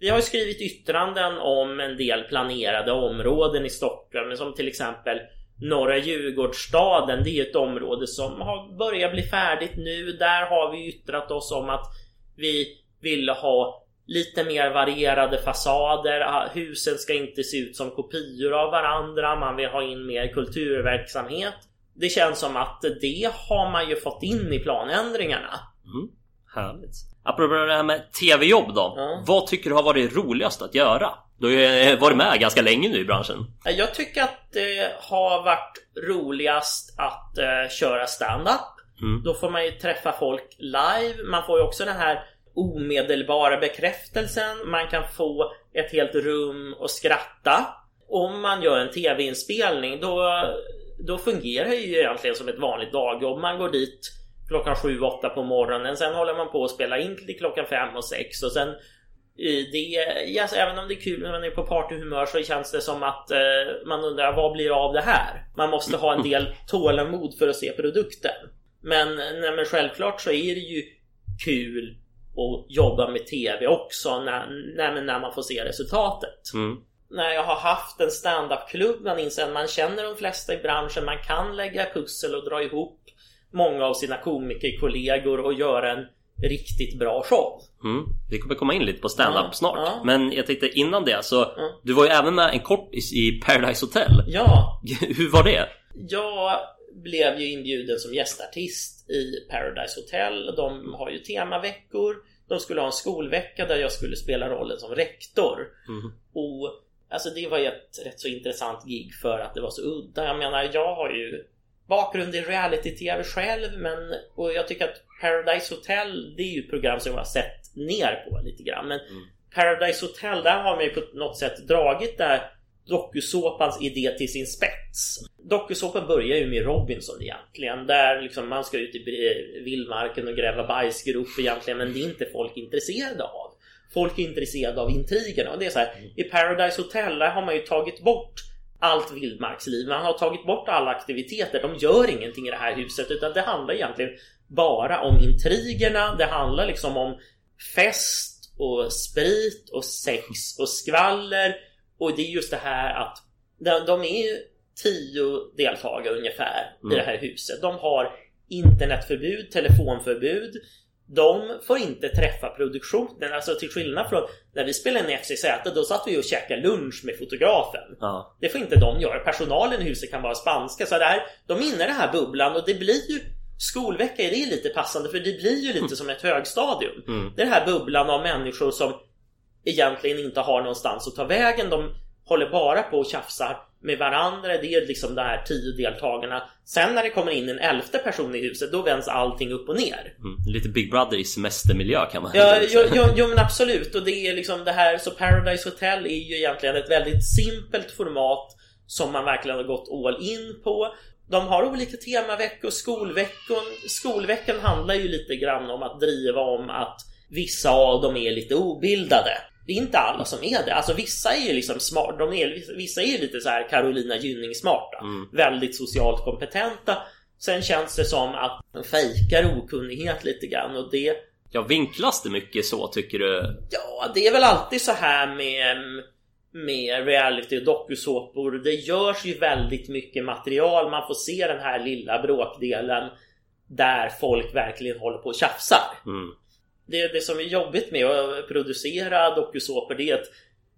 Vi har skrivit yttranden om en del planerade områden i Stockholm som till exempel Norra Djurgårdsstaden. Det är ett område som har börjat bli färdigt nu. Där har vi yttrat oss om att vi vill ha lite mer varierade fasader. Ah, Husen ska inte se ut som kopior av varandra. Man vill ha in mer kulturverksamhet. Det känns som att det har man ju fått in i planändringarna. Härligt. Apropå det här med tv-jobb då. Ja. Vad tycker du har varit roligast att göra? Du har ju varit med ganska länge nu i branschen. Jag tycker att det har varit roligast att eh, köra stand-up. Mm. Då får man ju träffa folk live. Man får ju också den här omedelbara bekräftelsen. Man kan få ett helt rum och skratta. Om man gör en tv-inspelning då, då fungerar det ju egentligen som ett vanligt dagjobb. Man går dit klockan 7-8 på morgonen. Sen håller man på att spela in till klockan 5 och 6 och sen det, ja, även om det är kul när man är på partyhumör så känns det som att eh, man undrar vad blir av det här? Man måste ha en del tålamod för att se produkten. Men, nej, men självklart så är det ju kul att jobba med TV också när, när, när man får se resultatet. Mm. När jag har haft en standup-klubb man inser att man känner de flesta i branschen, man kan lägga pussel och dra ihop många av sina komikerkollegor och göra en riktigt bra show. Mm. Vi kommer komma in lite på stand-up Ja, snart. ja. Men jag tänkte innan det så. Du var ju även med en kortis i Paradise Hotel. Ja, Hur var det? Jag blev ju inbjuden som gästartist i Paradise Hotel. De har ju temaveckor. De skulle ha en skolvecka där jag skulle spela rollen som rektor. Mm. Och alltså det var ju ett rätt så intressant gig för att det var så udda. Jag menar, jag har ju bakgrund i reality-tv själv, men och jag tycker att Paradise Hotel, det är ju ett program som jag har sett ner på lite grann. Men Paradise Hotel, där har man ju på något sätt dragit där dokusåpans idé till sin spets. Dokusåpan börjar ju med Robinson egentligen. Där liksom man ska ut i vildmarken och gräva bajsgrop egentligen. Men det är inte folk intresserade av. Folk är intresserade av intrigerna. Och det är så här, i Paradise Hotel där har man ju tagit bort allt vildmarksliv. Man har tagit bort alla aktiviteter. De gör ingenting i det här huset utan det handlar egentligen bara om intrigerna. Det handlar liksom om fest och sprit och sex och skvaller. Och det är just det här att de, de är ju tio deltagare ungefär i det här huset. De har internetförbud, telefonförbud. De får inte träffa produktionen. Alltså till skillnad från när vi spelade in i FCZ, då satt vi och käkade lunch med fotografen. Ja. Det får inte de göra. Personalen i huset kan vara spanska. Så det här, de är inne i den här bubblan och det blir ju Skolvecka är det lite passande för det blir ju lite som ett högstadium. Det är den här bubblan av människor som egentligen inte har någonstans att ta vägen. De håller bara på och tjafsar med varandra. Det är liksom de här tio deltagarna. Sen när det kommer in en elfte person i huset, då vänds allting upp och ner. Mm. Lite Big Brother i semestermiljö kan man Ja, jo, jo, jo men absolut. Och det är liksom det här, så Paradise Hotel är ju egentligen ett väldigt simpelt format som man verkligen har gått all in på. De har olika temaveckor, skolveckan. Skolveckan handlar ju lite grann om att driva om att vissa av dem är lite obildade. Det är inte alla som är det. Alltså vissa är ju liksom smart. De är, vissa är ju lite så här Carolina Gynning-smarta. Väldigt socialt kompetenta. Sen känns det som att de fejkar okunnighet lite grann och det Ja, vinklas det mycket så tycker du? Ja, det är väl alltid så här med, med reality och dokusåpor. Det görs ju väldigt mycket material. Man får se den här lilla bråkdelen där folk verkligen håller på och tjafsar. Mm. Det, det som är jobbigt med att producera dokusåpor det är att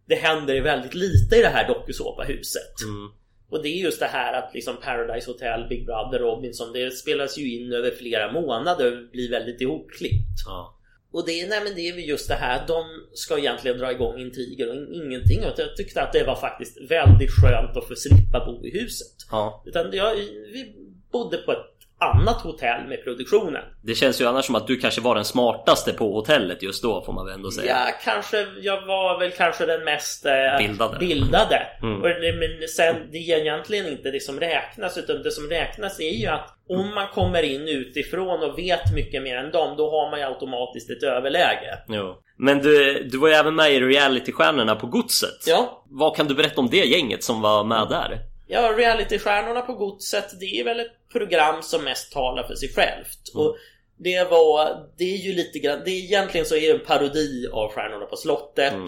det händer väldigt lite i det här dokusåpahuset. Mm. Och det är just det här att liksom Paradise Hotel, Big Brother, Robinson, det spelas ju in över flera månader och blir väldigt ihopklippt. Ja. Och det, nej men det är just det här, de ska egentligen dra igång intriger och ingenting. Och jag tyckte att det var faktiskt väldigt skönt att få slippa bo i huset. ja. Utan jag, vi bodde på ett annat hotell med produktionen. Det känns ju annars som att du kanske var den smartaste på hotellet just då får man väl ändå säga. Ja, kanske, jag var väl kanske den mest eh, Bildade. bildade. Mm. Och, men sen, det är egentligen inte det som räknas, utan det som räknas är ju att om man kommer in utifrån och vet mycket mer än dem, då har man ju automatiskt ett överläge. Jo. Men du, du var ju även med i realitystjärnorna på Godset. Ja, Vad kan du berätta om det gänget som var med där? Ja, realitystjärnorna på godset, det är väl ett program som mest talar för sig självt. Och det var, det är ju lite grann, det är egentligen så är det en parodi av Stjärnorna på slottet. Mm.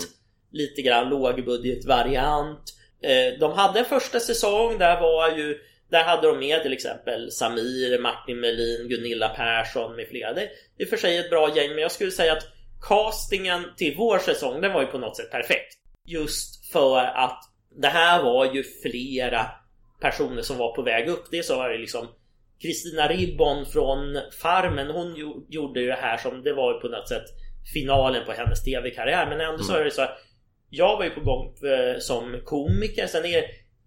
Lite grann lågbudgetvariant. Eh, De hade en första säsong, där var ju där hade de med till exempel Samir, Martin Melin, Gunilla Persson med flera. Det är för sig ett bra gäng, men jag skulle säga att castingen till vår säsong, den var ju på något sätt perfekt. Just för att det här var ju flera personer som var på väg upp. Det så var det liksom Kristina Ribbon från Farmen, hon gjo- gjorde ju det här som det var på något sätt finalen på hennes tv-karriär. Men ändå så är det så här, jag var ju på gång eh, som komiker. Sen är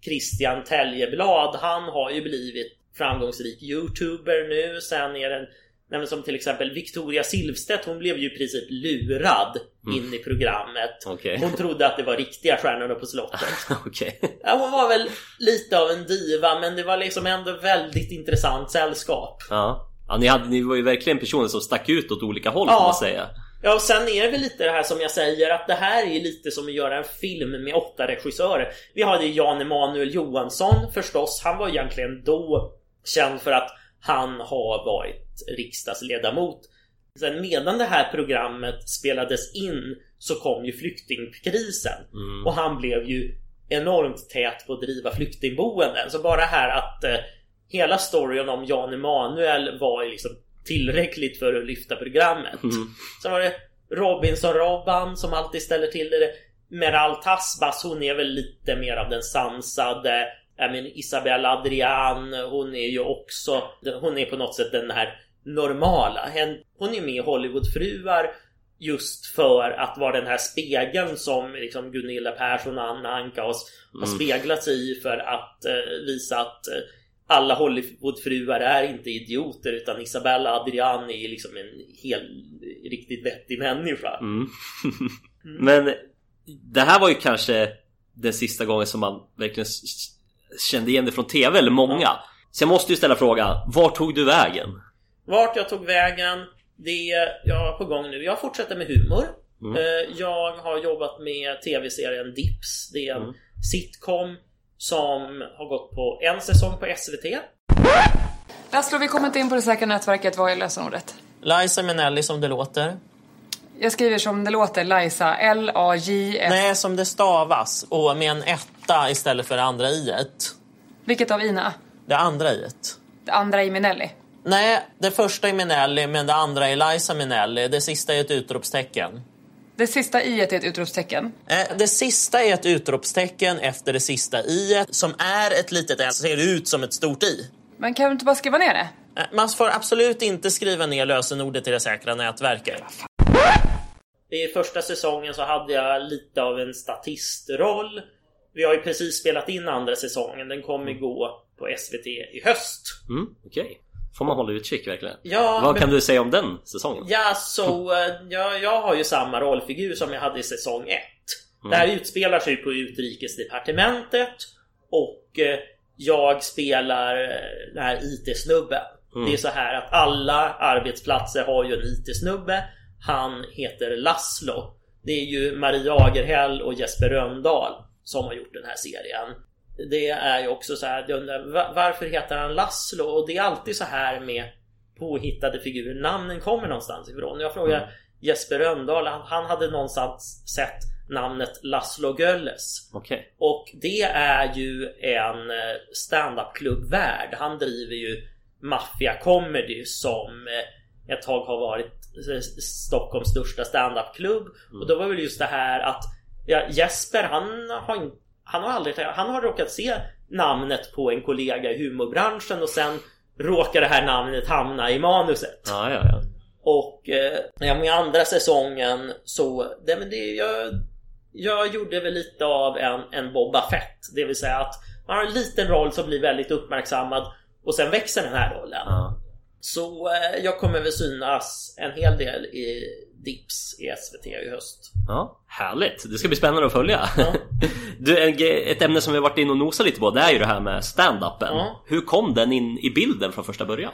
Christian Täljeblad, han har ju blivit framgångsrik youtuber nu. Sen är det en Nej, men som till exempel Victoria Silvstedt, hon blev ju i princip lurad in i programmet. Okej. Hon trodde att det var riktiga stjärnorna på slottet. Okej. Ja, hon var väl lite av en diva, men det var liksom ändå väldigt intressant sällskap. Ja. ja ni, hade, ni var ju verkligen personer som stack ut åt olika håll Ja. kan man säga. Ja, och sen är det väl lite det här som jag säger att det här är lite som att göra en film med åtta regissörer. Vi hade Jan Emanuel Johansson förstås. Han var egentligen då känd för att han har varit riksdagsledamot. Sen medan det här programmet spelades in så kom ju flyktingkrisen. Och han blev ju enormt tät på att driva flyktingboenden. Så bara här att eh, hela storyn om Jan Emanuel var liksom tillräckligt för att lyfta programmet. Sen var det Robinson-Robban som alltid ställer till det. Meral Tasbas, hon är väl lite mer av den sansade. Jag men Isabella Adrian, hon är ju också, hon är på något sätt den här normala. Hon är med i Hollywoodfruar just för att vara den här spegeln som liksom Gunilla Persson och Anna Ankaus har speglat sig i för att eh, visa att eh, alla Hollywoodfruar är inte idioter utan Isabella Adrian är liksom en helt riktigt vettig människa. Mm. Men det här var ju kanske den sista gången som man verkligen kände igen det från TV, eller många. Så jag måste ju ställa frågan, var tog du vägen? Vart jag tog vägen, det är jag är på gång nu. Jag fortsätter med humor. Eh, Jag har jobbat med tv-serien Dips. Det är en sitcom som har gått på en säsong på SVT. Laszlo, vi kommer inte in på det säkra nätverket. Vad är lösenordet? Liza Minnelli som det låter. Jag skriver som det låter, Liza. L-A-J-S. Nej, som det stavas och med en etta istället för det andra i ett. Vilket av Ina? Det andra i ett. Det andra i Minelli. Nej, det första är Minelli, men det andra är Eliza Minelli. Det sista är ett utropstecken. Det sista i är ett utropstecken. Eh, Det sista är ett utropstecken efter det sista i som är ett litet L, ser ut som ett stort i. Men kan du inte bara skriva ner det? Eh, Man får absolut inte skriva ner lösenordet i det säkra nätverket. I första säsongen så hade jag lite av en statistroll. Vi har ju precis spelat in andra säsongen. Den kommer gå på SVT i höst. Mm, Okej. Får man hålla utkik verkligen? Ja, Vad men- kan du säga om den säsongen? Ja, så eh, jag, jag har ju samma rollfigur som jag hade i säsong 1. Det här utspelar sig på utrikesdepartementet och eh, jag spelar eh, den här IT-snubben. Det är så här att alla arbetsplatser har ju en IT-snubbe. Han heter Laszlo. Det är ju Maria Agerhäll och Jesper Röndahl som har gjort den här serien. Det är ju också så här, undrar, va- varför heter han Laszlo? Och det är alltid så här med påhittade figurer. Namnen kommer någonstans ifrån. Jag frågar Jesper Röndahl, han, han hade någonstans sett namnet Laszlo Gölles. Okej. Och det är ju en eh, stand-up-klubbvärld. Han driver ju Mafia Comedy som eh, ett tag har varit Stockholms största stand-up-klubb. Och då var väl just det här att ja, Jesper han har, han har aldrig Han har råkat se namnet på en kollega i humorbranschen och sen råkar det här namnet hamna i manuset. Ja, ja, ja. Och eh, ja, med andra säsongen så... Det, men det, jag, jag gjorde väl lite av en, en Boba Fett. Det vill säga att man har en liten roll som blir väldigt uppmärksammad och sen växer den här rollen. ja. Så eh, jag kommer väl synas en hel del i Dips i SVT i höst. Ja, härligt! Det ska bli spännande att följa. Ja. Du, ett ämne som vi har varit inne och nosat lite på det är ju det här med stand-upen. Ja. Hur kom den in i bilden från första början?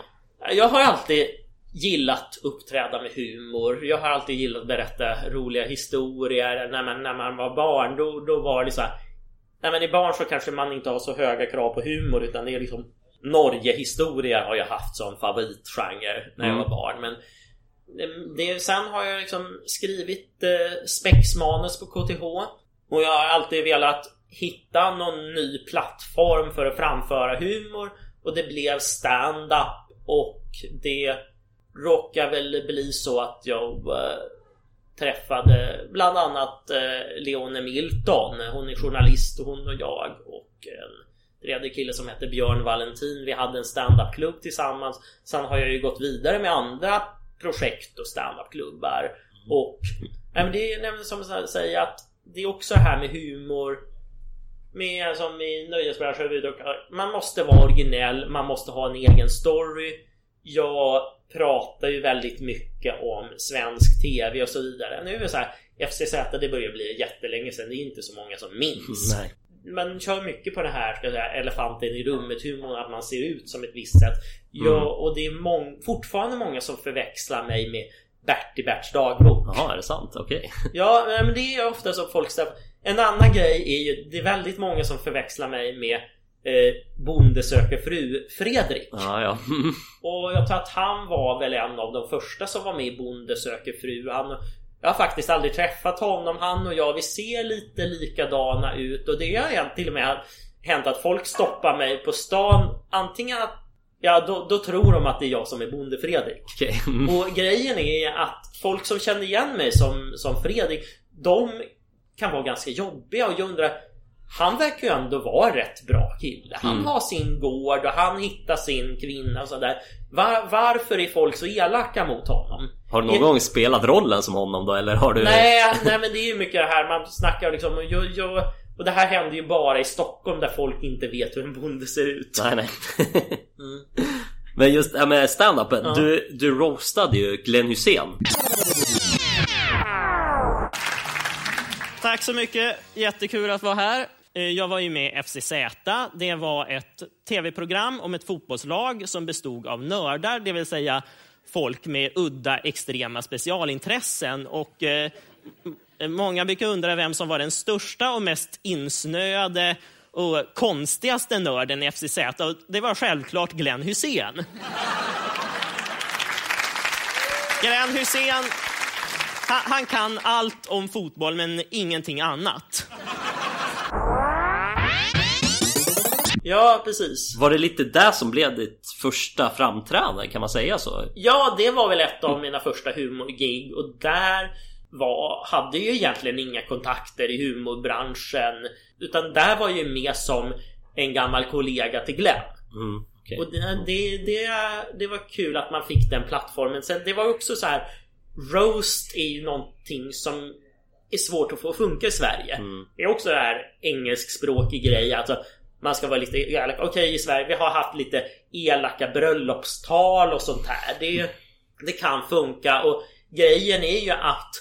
Jag har alltid gillat uppträda med humor. Jag har alltid gillat att berätta roliga historier. När man, när man var barn då, då var det så här. När man är barn så kanske man inte har så höga krav på humor utan det är liksom Norge-historier har jag haft som favoritgenre när jag Mm. var barn. Men det, sen har jag liksom skrivit eh, spexmanus på KTH. Och jag har alltid velat hitta någon ny plattform för att framföra humor. Och det blev stand-up och det råkar väl bli så att jag eh, träffade bland annat eh, Leone Milton. Hon är journalist och hon och jag och en tredje kille som heter Björn Valentin. Vi hade en stand-up-klubb tillsammans. Sen har jag ju gått vidare med andra projekt och stand-up-klubbar. Och nej, men det är nämligen som att säga att det är också här med humor med som i nöjesbranschen Man måste vara originell, man måste ha en egen story. Jag pratar ju väldigt mycket om svensk TV och så vidare. Nu är det så här, FCZ det börjar bli jättelänge sedan, det är inte så många som minns. Nej. Man kör mycket på det här, ska jag säga, elefanten i rummet humorn, att man ser ut som ett visst sätt. Ja, och det är mång- fortfarande många som förväxlar mig med Bert i Berts dagbok. Jaha, är det sant? Okej. Ja, nej, men det är ofta så folk ställer... En annan grej är ju, det är väldigt många som förväxlar mig med eh, Bonde söker fru Fredrik. Ja, ja. Och jag tror att han var väl en av de första som var med i Bonde söker fru. Han, jag har faktiskt aldrig träffat honom. Han och jag, vi ser lite likadana ut. Och det har till och med hänt att folk stoppar mig på stan. Antingen att Ja, då, då tror de att det är jag som är Bonde Fredrik. Okej. Mm. Och grejen är att folk som känner igen mig som, som Fredrik, de kan vara ganska jobbiga och jag undrar han verkar ju ändå vara rätt bra kille. Han Mm. har sin gård och han hittar sin kvinna och sådär. Var, varför är folk så elaka mot honom? Har du någon gång spelat rollen som honom då, eller har du... Nej, nej men det är ju mycket det här man snackar liksom och, jag, jag, och det här händer ju bara i Stockholm där folk inte vet hur en bonde ser ut. Nej, nej. Men just det här med stand-upen. Ja. Du, du roastade ju Glenn Hussein. Tack så mycket, jättekul att vara här. Eh, Jag var ju med i FCZ. Det var ett tv-program om ett fotbollslag som bestod av nördar, det vill säga folk med udda extrema specialintressen. Och eh, många brukar undra vem som var den största och mest insnöade och konstigaste nörden i FCZ. Och det var självklart Glenn Hussein. Glenn Hussein han, han kan allt om fotboll men ingenting annat. Ja, precis. Var det lite där som blev ditt första framträdande? Kan man säga så? Ja, det var väl ett av mina första humorgig och där var, hade ju egentligen inga kontakter i humorbranschen. Utan där var ju mer som en gammal kollega till Glenn. Mm, okej. Och det, det, det, det var kul att man fick den plattformen. Sen det var också så här Roast är ju någonting som är svårt att få funka i Sverige. Det är också det här engelskspråkig grej. Alltså man ska vara lite elak. Okej i Sverige vi har haft lite elaka bröllopstal och sånt här. Det, det kan funka och grejen är ju att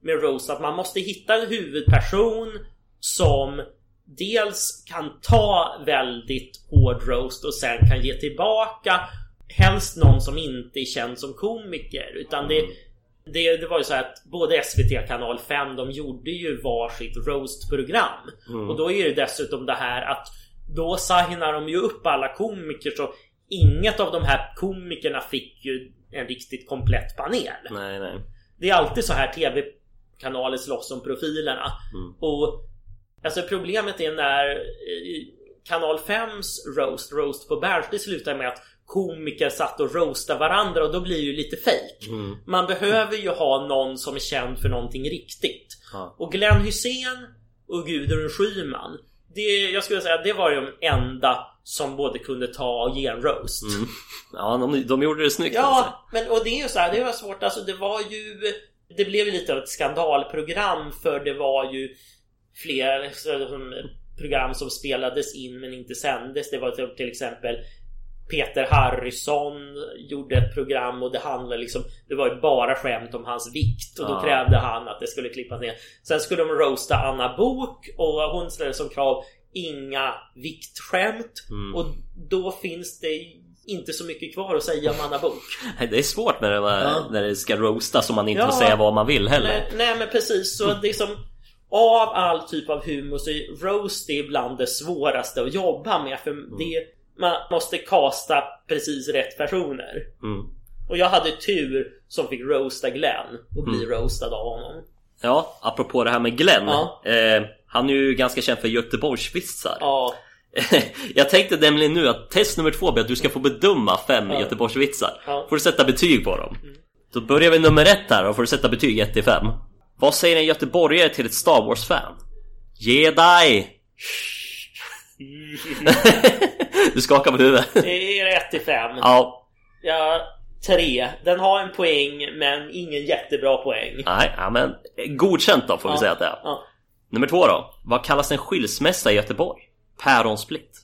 med roast att man måste hitta en huvudperson som dels kan ta väldigt hård roast och sen kan ge tillbaka. Helst någon som inte är känd som komiker utan det det, det var ju så att både SVT kanal 5 de gjorde ju varsitt roastprogram. Och då är det dessutom det här att då signar de ju upp alla komiker så inget av de här komikerna fick ju en riktigt komplett panel. Nej, nej. Det är alltid så här tv-kanaler slåss om profilerna. Och alltså problemet är när eh, kanal 5s roast, roast på Berns, det slutar med att komiker satt och roastade varandra och då blir det ju lite fake. Man behöver ju ha någon som är känd för någonting riktigt. Ja. Och Glenn Hussein och Gudrun Schyman det, jag skulle säga att det var de enda som både kunde ta och ge en roast. Ja, de, de gjorde det snyggt alltså. Ja, men och det är ju så här, det var svårt. Alltså det var ju... Det blev ju lite av ett skandalprogram för det var ju fler så, som, program som spelades in men inte sändes. Det var till exempel Peter Harrison gjorde ett program och det handlade liksom Det var ju bara skämt om hans vikt och då krävde han att det skulle klippas ner. Sen skulle de roasta Anna Bok och hon ställde som krav Inga viktskämt och då finns det inte så mycket kvar att säga om Anna Bok. Det är svårt när det, Ja. när det ska roastas och man inte Ja. får säga vad man vill heller. Nej, nej men precis så det är som Av all typ av humor så är roast ibland det svåraste att jobba med för det Man måste casta precis rätt personer Mm. Och jag hade tur som fick roasta Glenn och bli roastad av honom Ja, apropå det här med Glenn. Ja. Eh, han är ju ganska känd för Göteborgsvitsar. Ja, Jag tänkte nämligen nu att test nummer två blir att du ska få bedöma fem Ja. Göteborgsvitsar. Ja. Får du sätta betyg på dem. Då börjar vi nummer ett här och får du sätta betyg 1 till 5. Vad säger en göteborgare till ett Star Wars-fan? Ge dig! du skakar på huvudet. det är 1 till 5 ja, Ja, 3 Den har en poäng men ingen jättebra poäng nej, ja, men godkänt då får vi Ja. säga att det är. Ja. Nummer två då. Vad kallas en skilsmässa i Göteborg? Päronsplitt.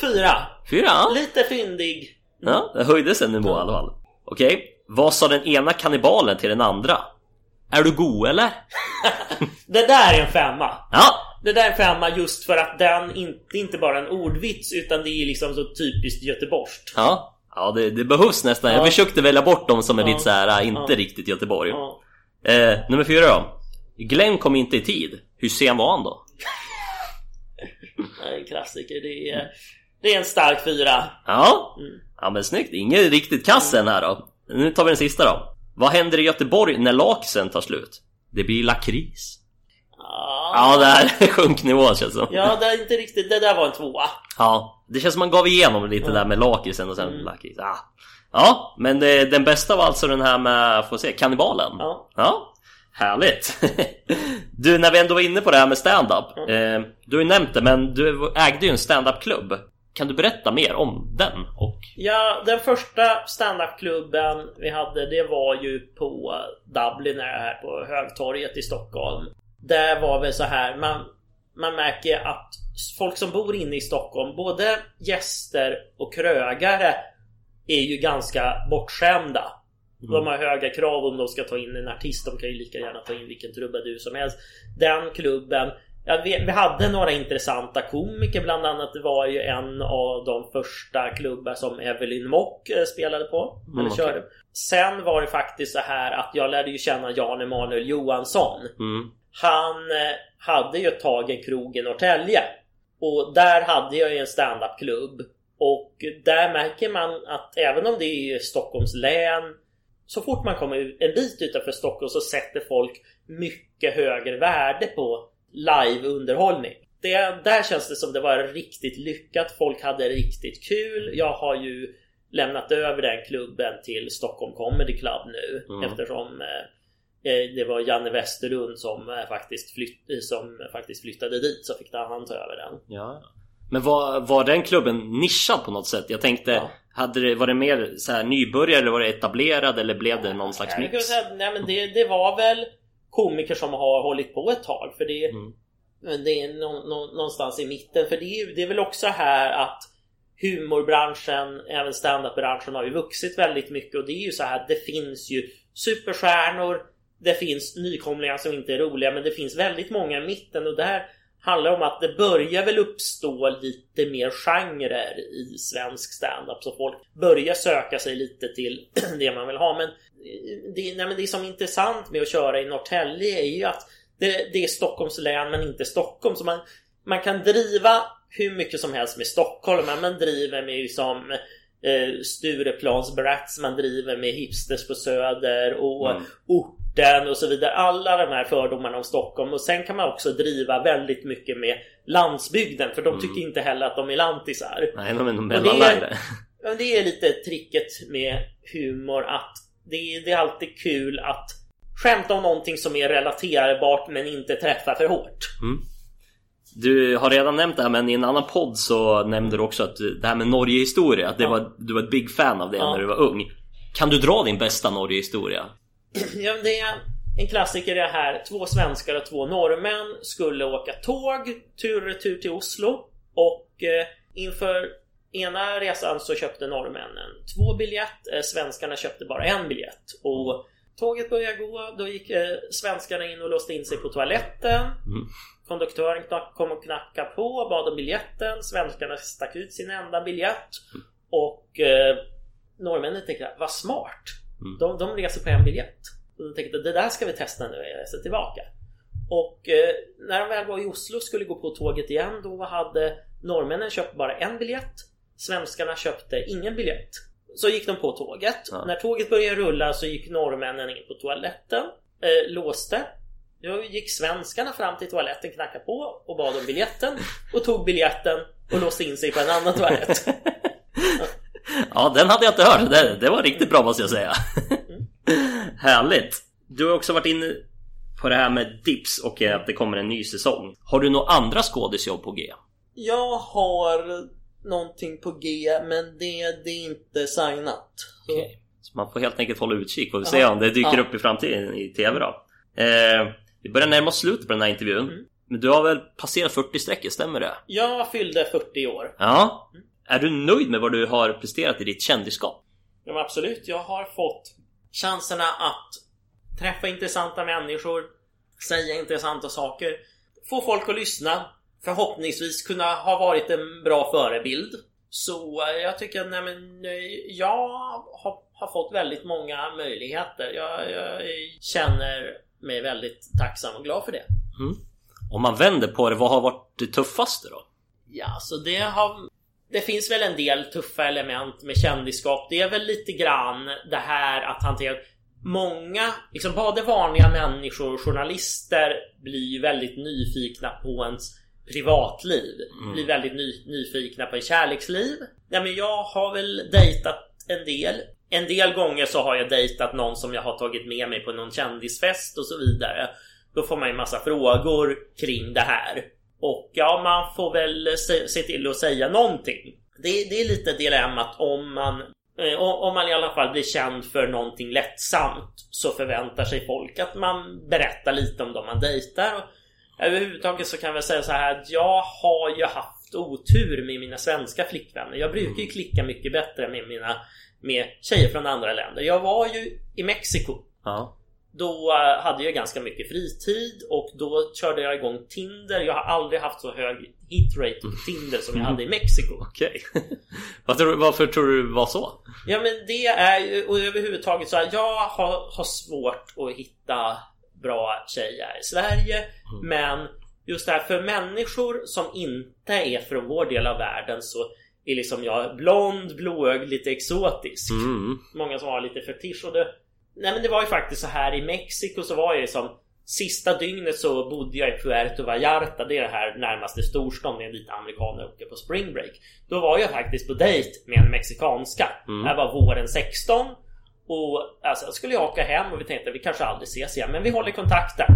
4 Fyra? ja. Lite fyndig Ja, det höjdes en nivå i alla fall. Okej, vad sa den ena kannibalen till den andra? Är du god eller? Det där är en femma Ja, Det där femma just för att den inte, inte bara en ordvits utan det är liksom så typiskt göteborgskt. ja. Ja, det, det behövs nästan. Jag Ja. försökte välja bort dem som är Ja. lite så här, äh, inte Ja. riktigt Göteborg. Ja. Eh, nummer fyra då. Glenn kom inte i tid. Hur sen var han då? Det är en klassiker. Det är, det är en stark fyra. Ja, Mm. ja men snyggt. Ingen riktigt kass än här då. Nu tar vi den sista då. Vad händer i Göteborg när laksen tar slut? Det blir lakrits. Ja, Ja, där sjönk nivån känns det som. ja det är inte riktigt. Det där var en tvåa. Ja, det känns som man gav igenom lite där med lakritsen och sen lakrits. Ja. ja, men det, den bästa var alltså den här med, får se, kannibalen. Ja. Ja, härligt. Du, när vi ändå var inne på det här med stand-up. Eh, du har ju nämnt det, men du ägde ju en stand-up-klubb. Kan du berätta mer om den? Och... Ja, den första standupklubben vi hade det var ju på Dublin här på Högtorget i Stockholm. Där var väl så här, man, man märker att folk som bor inne i Stockholm, både gäster och krögare är ju ganska bortskämda. De har höga krav om de ska ta in en artist. De kan ju lika gärna ta in vilken trubadur som helst. Den klubben Ja, vi, vi hade några intressanta komiker bland annat. Det var ju en av de första klubbar som Evelyn Mock eh, spelade på. eller Mm, okej. körde. Sen var det faktiskt så här att jag lärde ju känna Jan Emanuel Johansson. Mm. Han eh, hade ju ett tag en krog i Norrtälje. Och där hade jag ju en standupklubb. Och där märker man att även om det är Stockholms län så fort man kommer en bit utanför Stockholm så sätter folk mycket högre värde på liveunderhållning. det, där känns det som det var riktigt lyckat. Folk hade riktigt kul. Jag har ju lämnat över den klubben till Stockholm Comedy Club nu Mm. eftersom eh, det var Janne Westerlund som, eh, faktiskt flytt, eh, som faktiskt flyttade dit så fick han ta över den. Ja. Men var, var den klubben nischad på något sätt? Jag tänkte, Ja. hade det, var det mer så här nybörjare eller var det etablerad eller blev det någon slags mix? säga, nej, men det, det var väl komiker som har hållit på ett tag för det, Mm. det är nå, nå, någonstans i mitten för det det är väl också här att humorbranschen, även standup-branschen har ju vuxit väldigt mycket och det är ju så här det finns ju superstjärnor, det finns nykomlingar som inte är roliga men det finns väldigt många i mitten och där handlar om att det börjar väl uppstå lite mer genrer i svensk standup så folk börjar söka sig lite till det man vill ha. Men det, nej, men det som är intressant med att köra i Norrtälje är ju att det, det är Stockholms län men inte Stockholm. Så man, man kan driva hur mycket som helst med Stockholm. Men man driver med liksom eh, Stureplans brats, man driver med hipsters på Söder och Mm. Orten och så vidare. Alla de här fördomarna om Stockholm och sen kan man också driva väldigt mycket med landsbygden för de tycker inte heller att de är lantisar. Nej, de är nog Och det, det är lite tricket med humor att det är, det är alltid kul att skämta om någonting som är relaterbart men inte träffa för hårt. Du har redan nämnt det här men i en annan podd så nämnde du också att det här med Norge-historia, att det Ja. var, du var ett big fan av det Ja. när du var ung. Kan du dra din bästa Norge-historia? Ja, det är en klassiker det här. Två svenskar och två norrmän skulle åka tåg tur och retur till Oslo. Och eh, inför ena resan så köpte norrmännen två biljett. Eh, svenskarna köpte bara en biljett. Och tåget började gå. Då gick eh, svenskarna in och låste in sig på toaletten. Konduktören knack- kom och knackade på bad om biljetten. Svenskarna stack ut sin enda biljett. Och eh, norrmännen tänkte vad smart. De, de reser på en biljett. Och de tänkte det där ska vi testa när vi reser tillbaka. Och eh, när de väl var i Oslo och skulle gå på tåget igen då hade norrmännen köpt bara en biljett. Svenskarna köpte ingen biljett. Så gick de på tåget. Ja. När tåget började rulla så gick norrmännen in på toaletten. Eh, låste. Då gick svenskarna fram till toaletten, knackade på och bad om biljetten. Och tog biljetten och låste in sig på en annan toalett. Ja, den hade jag inte hört. Det, det var riktigt bra måste jag säga. Härligt! Du har också varit inne på det här med Dips och att det kommer en ny säsong. Har du några andra skådisjobb på G? Jag har någonting på G men det, det är inte signat. Så- Okej. Så man får helt enkelt hålla utkik och se om det dyker Ja. upp i framtiden i TV då. Eh, vi börjar närma oss slutet på den här intervjun. Mm. Men du har väl passerat 40 strecket, stämmer det? Jag fyllde 40 år. Ja. Är du nöjd med vad du har presterat i ditt kändisskap? Ja, absolut, jag har fått chanserna att träffa intressanta människor, säga intressanta saker, få folk att lyssna, förhoppningsvis kunna ha varit en bra förebild. Så eh, jag tycker att nej, men, eh, jag har, har fått väldigt många möjligheter. Jag, jag känner mig väldigt tacksam och glad för det. Om man vänder på det, vad har varit det tuffaste då? Ja, så det har... Det finns väl en del tuffa element med kändisskap. Det är väl lite grann det här att hantera... Många, liksom både vanliga människor och journalister blir ju väldigt nyfikna på ens privatliv. Blir väldigt ny, nyfikna på en kärleksliv. Ja, men jag har väl dejtat en del. En del gånger så har jag dejtat någon som jag har tagit med mig på någon kändisfest och så vidare. Då får man ju massa frågor kring det här. Och ja, man får väl se, se till att säga någonting. Det, det är lite dilemmat om man eh, om man i alla fall blir känd för någonting lättsamt så förväntar sig folk att man berättar lite om dem man dejtar. Och överhuvudtaget så kan jag säga så här att jag har ju haft otur med mina svenska flickvänner. Jag brukar ju klicka mycket bättre med mina med tjejer från andra länder. Jag var ju i Mexiko Ja. Då eh, hade jag ganska mycket fritid och då körde jag igång Tinder. Jag har aldrig haft så hög hitrate på Tinder som jag hade i Mexiko. Okej. Du- Varför tror du det var så? Ja men det är ju och överhuvudtaget så här, jag har, har svårt att hitta bra tjejer i Sverige. Men just det här för människor som inte är från vår del av världen så är liksom jag blond, blåögd, lite exotisk. Mm. Många som har lite fetisch och det... Nej men det var ju faktiskt så här i Mexiko så var jag ju som Sista dygnet så bodde jag i Puerto Vallarta, det är det här närmaste storstan där lite amerikaner åker på spring break. Då var jag faktiskt på dejt med en mexikanska. Mm. Det här var våren 16. Och alltså, skulle jag åka hem och vi tänkte vi kanske aldrig ses igen, men vi håller kontakten.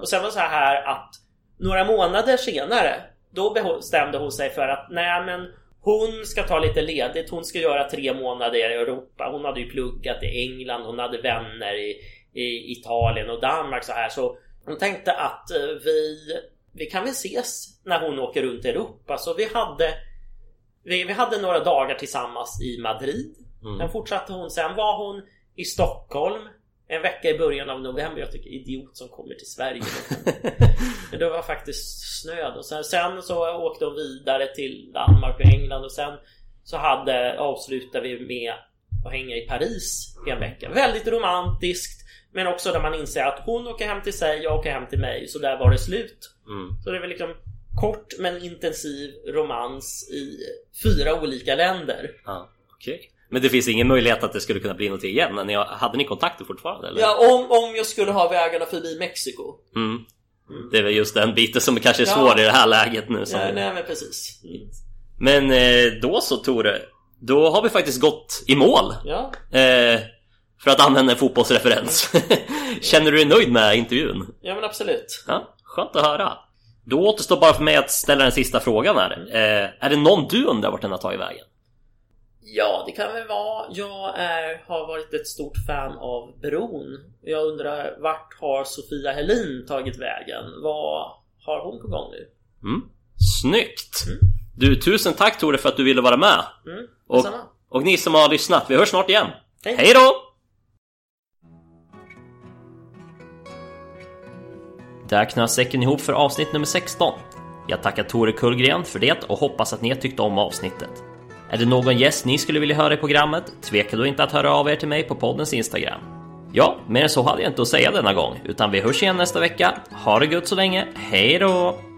Och sen var det så här att några månader senare, då bestämde hon sig för att nej men hon ska ta lite ledigt, hon ska göra tre månader i Europa. Hon hade ju pluggat i England, hon hade vänner i, i Italien och Danmark så här. Så hon tänkte att eh, vi, vi kan väl ses när hon åker runt i Europa. Så vi hade, vi, vi hade några dagar tillsammans i Madrid. Sen fortsatte hon, sen var hon i Stockholm en vecka i början av november. Jag tycker idiot som kommer till Sverige. Men det var faktiskt snö då. Sen, sen så åkte hon vidare till Danmark och England och sen så hade, avslutade vi med att hänga i Paris i en vecka. Väldigt romantiskt men också där man inser att hon åker hem till sig, jag åker hem till mig. Så där var det slut. Så det var liksom kort men intensiv romans i fyra olika länder. Ja, okej. Men det finns ingen möjlighet att det skulle kunna bli någonting igen? Ni, hade ni kontakter fortfarande? Eller? Ja, om, om jag skulle ha vägarna förbi Mexiko. Mm. Det är väl just den biten som kanske är Ja. svår i det här läget nu. Som... Ja, nej men precis. Mm. Men eh, då så Tore, då har vi faktiskt gått i mål. Ja. Eh, för att använda en fotbollsreferens. Känner du dig nöjd med intervjun? ja, men absolut. Ja, skönt att höra. Då återstår bara för mig att ställa den sista frågan här. Eh, är det någon du undrar vart den har tagit vägen? Ja, det kan väl vara. Jag är, har varit ett stort fan av Bron. Jag undrar vart har Sofia Helin tagit vägen? Vad har hon på gång nu? Mm. Snyggt! Du, tusen tack Tore för att du ville vara med. Mm, Och, och ni som har lyssnat, vi hörs snart igen. Hej. Hej då! Där knöts säcken ihop för avsnitt nummer 16. Jag tackar Tore Kullgren för det och hoppas att ni har tyckt om avsnittet. Är det någon gäst ni skulle vilja höra i programmet? Tveka då inte att höra av er till mig på poddens Instagram. Ja, mer än så hade jag inte att säga denna gång, utan vi hörs igen nästa vecka. Ha det gött så länge, hej då!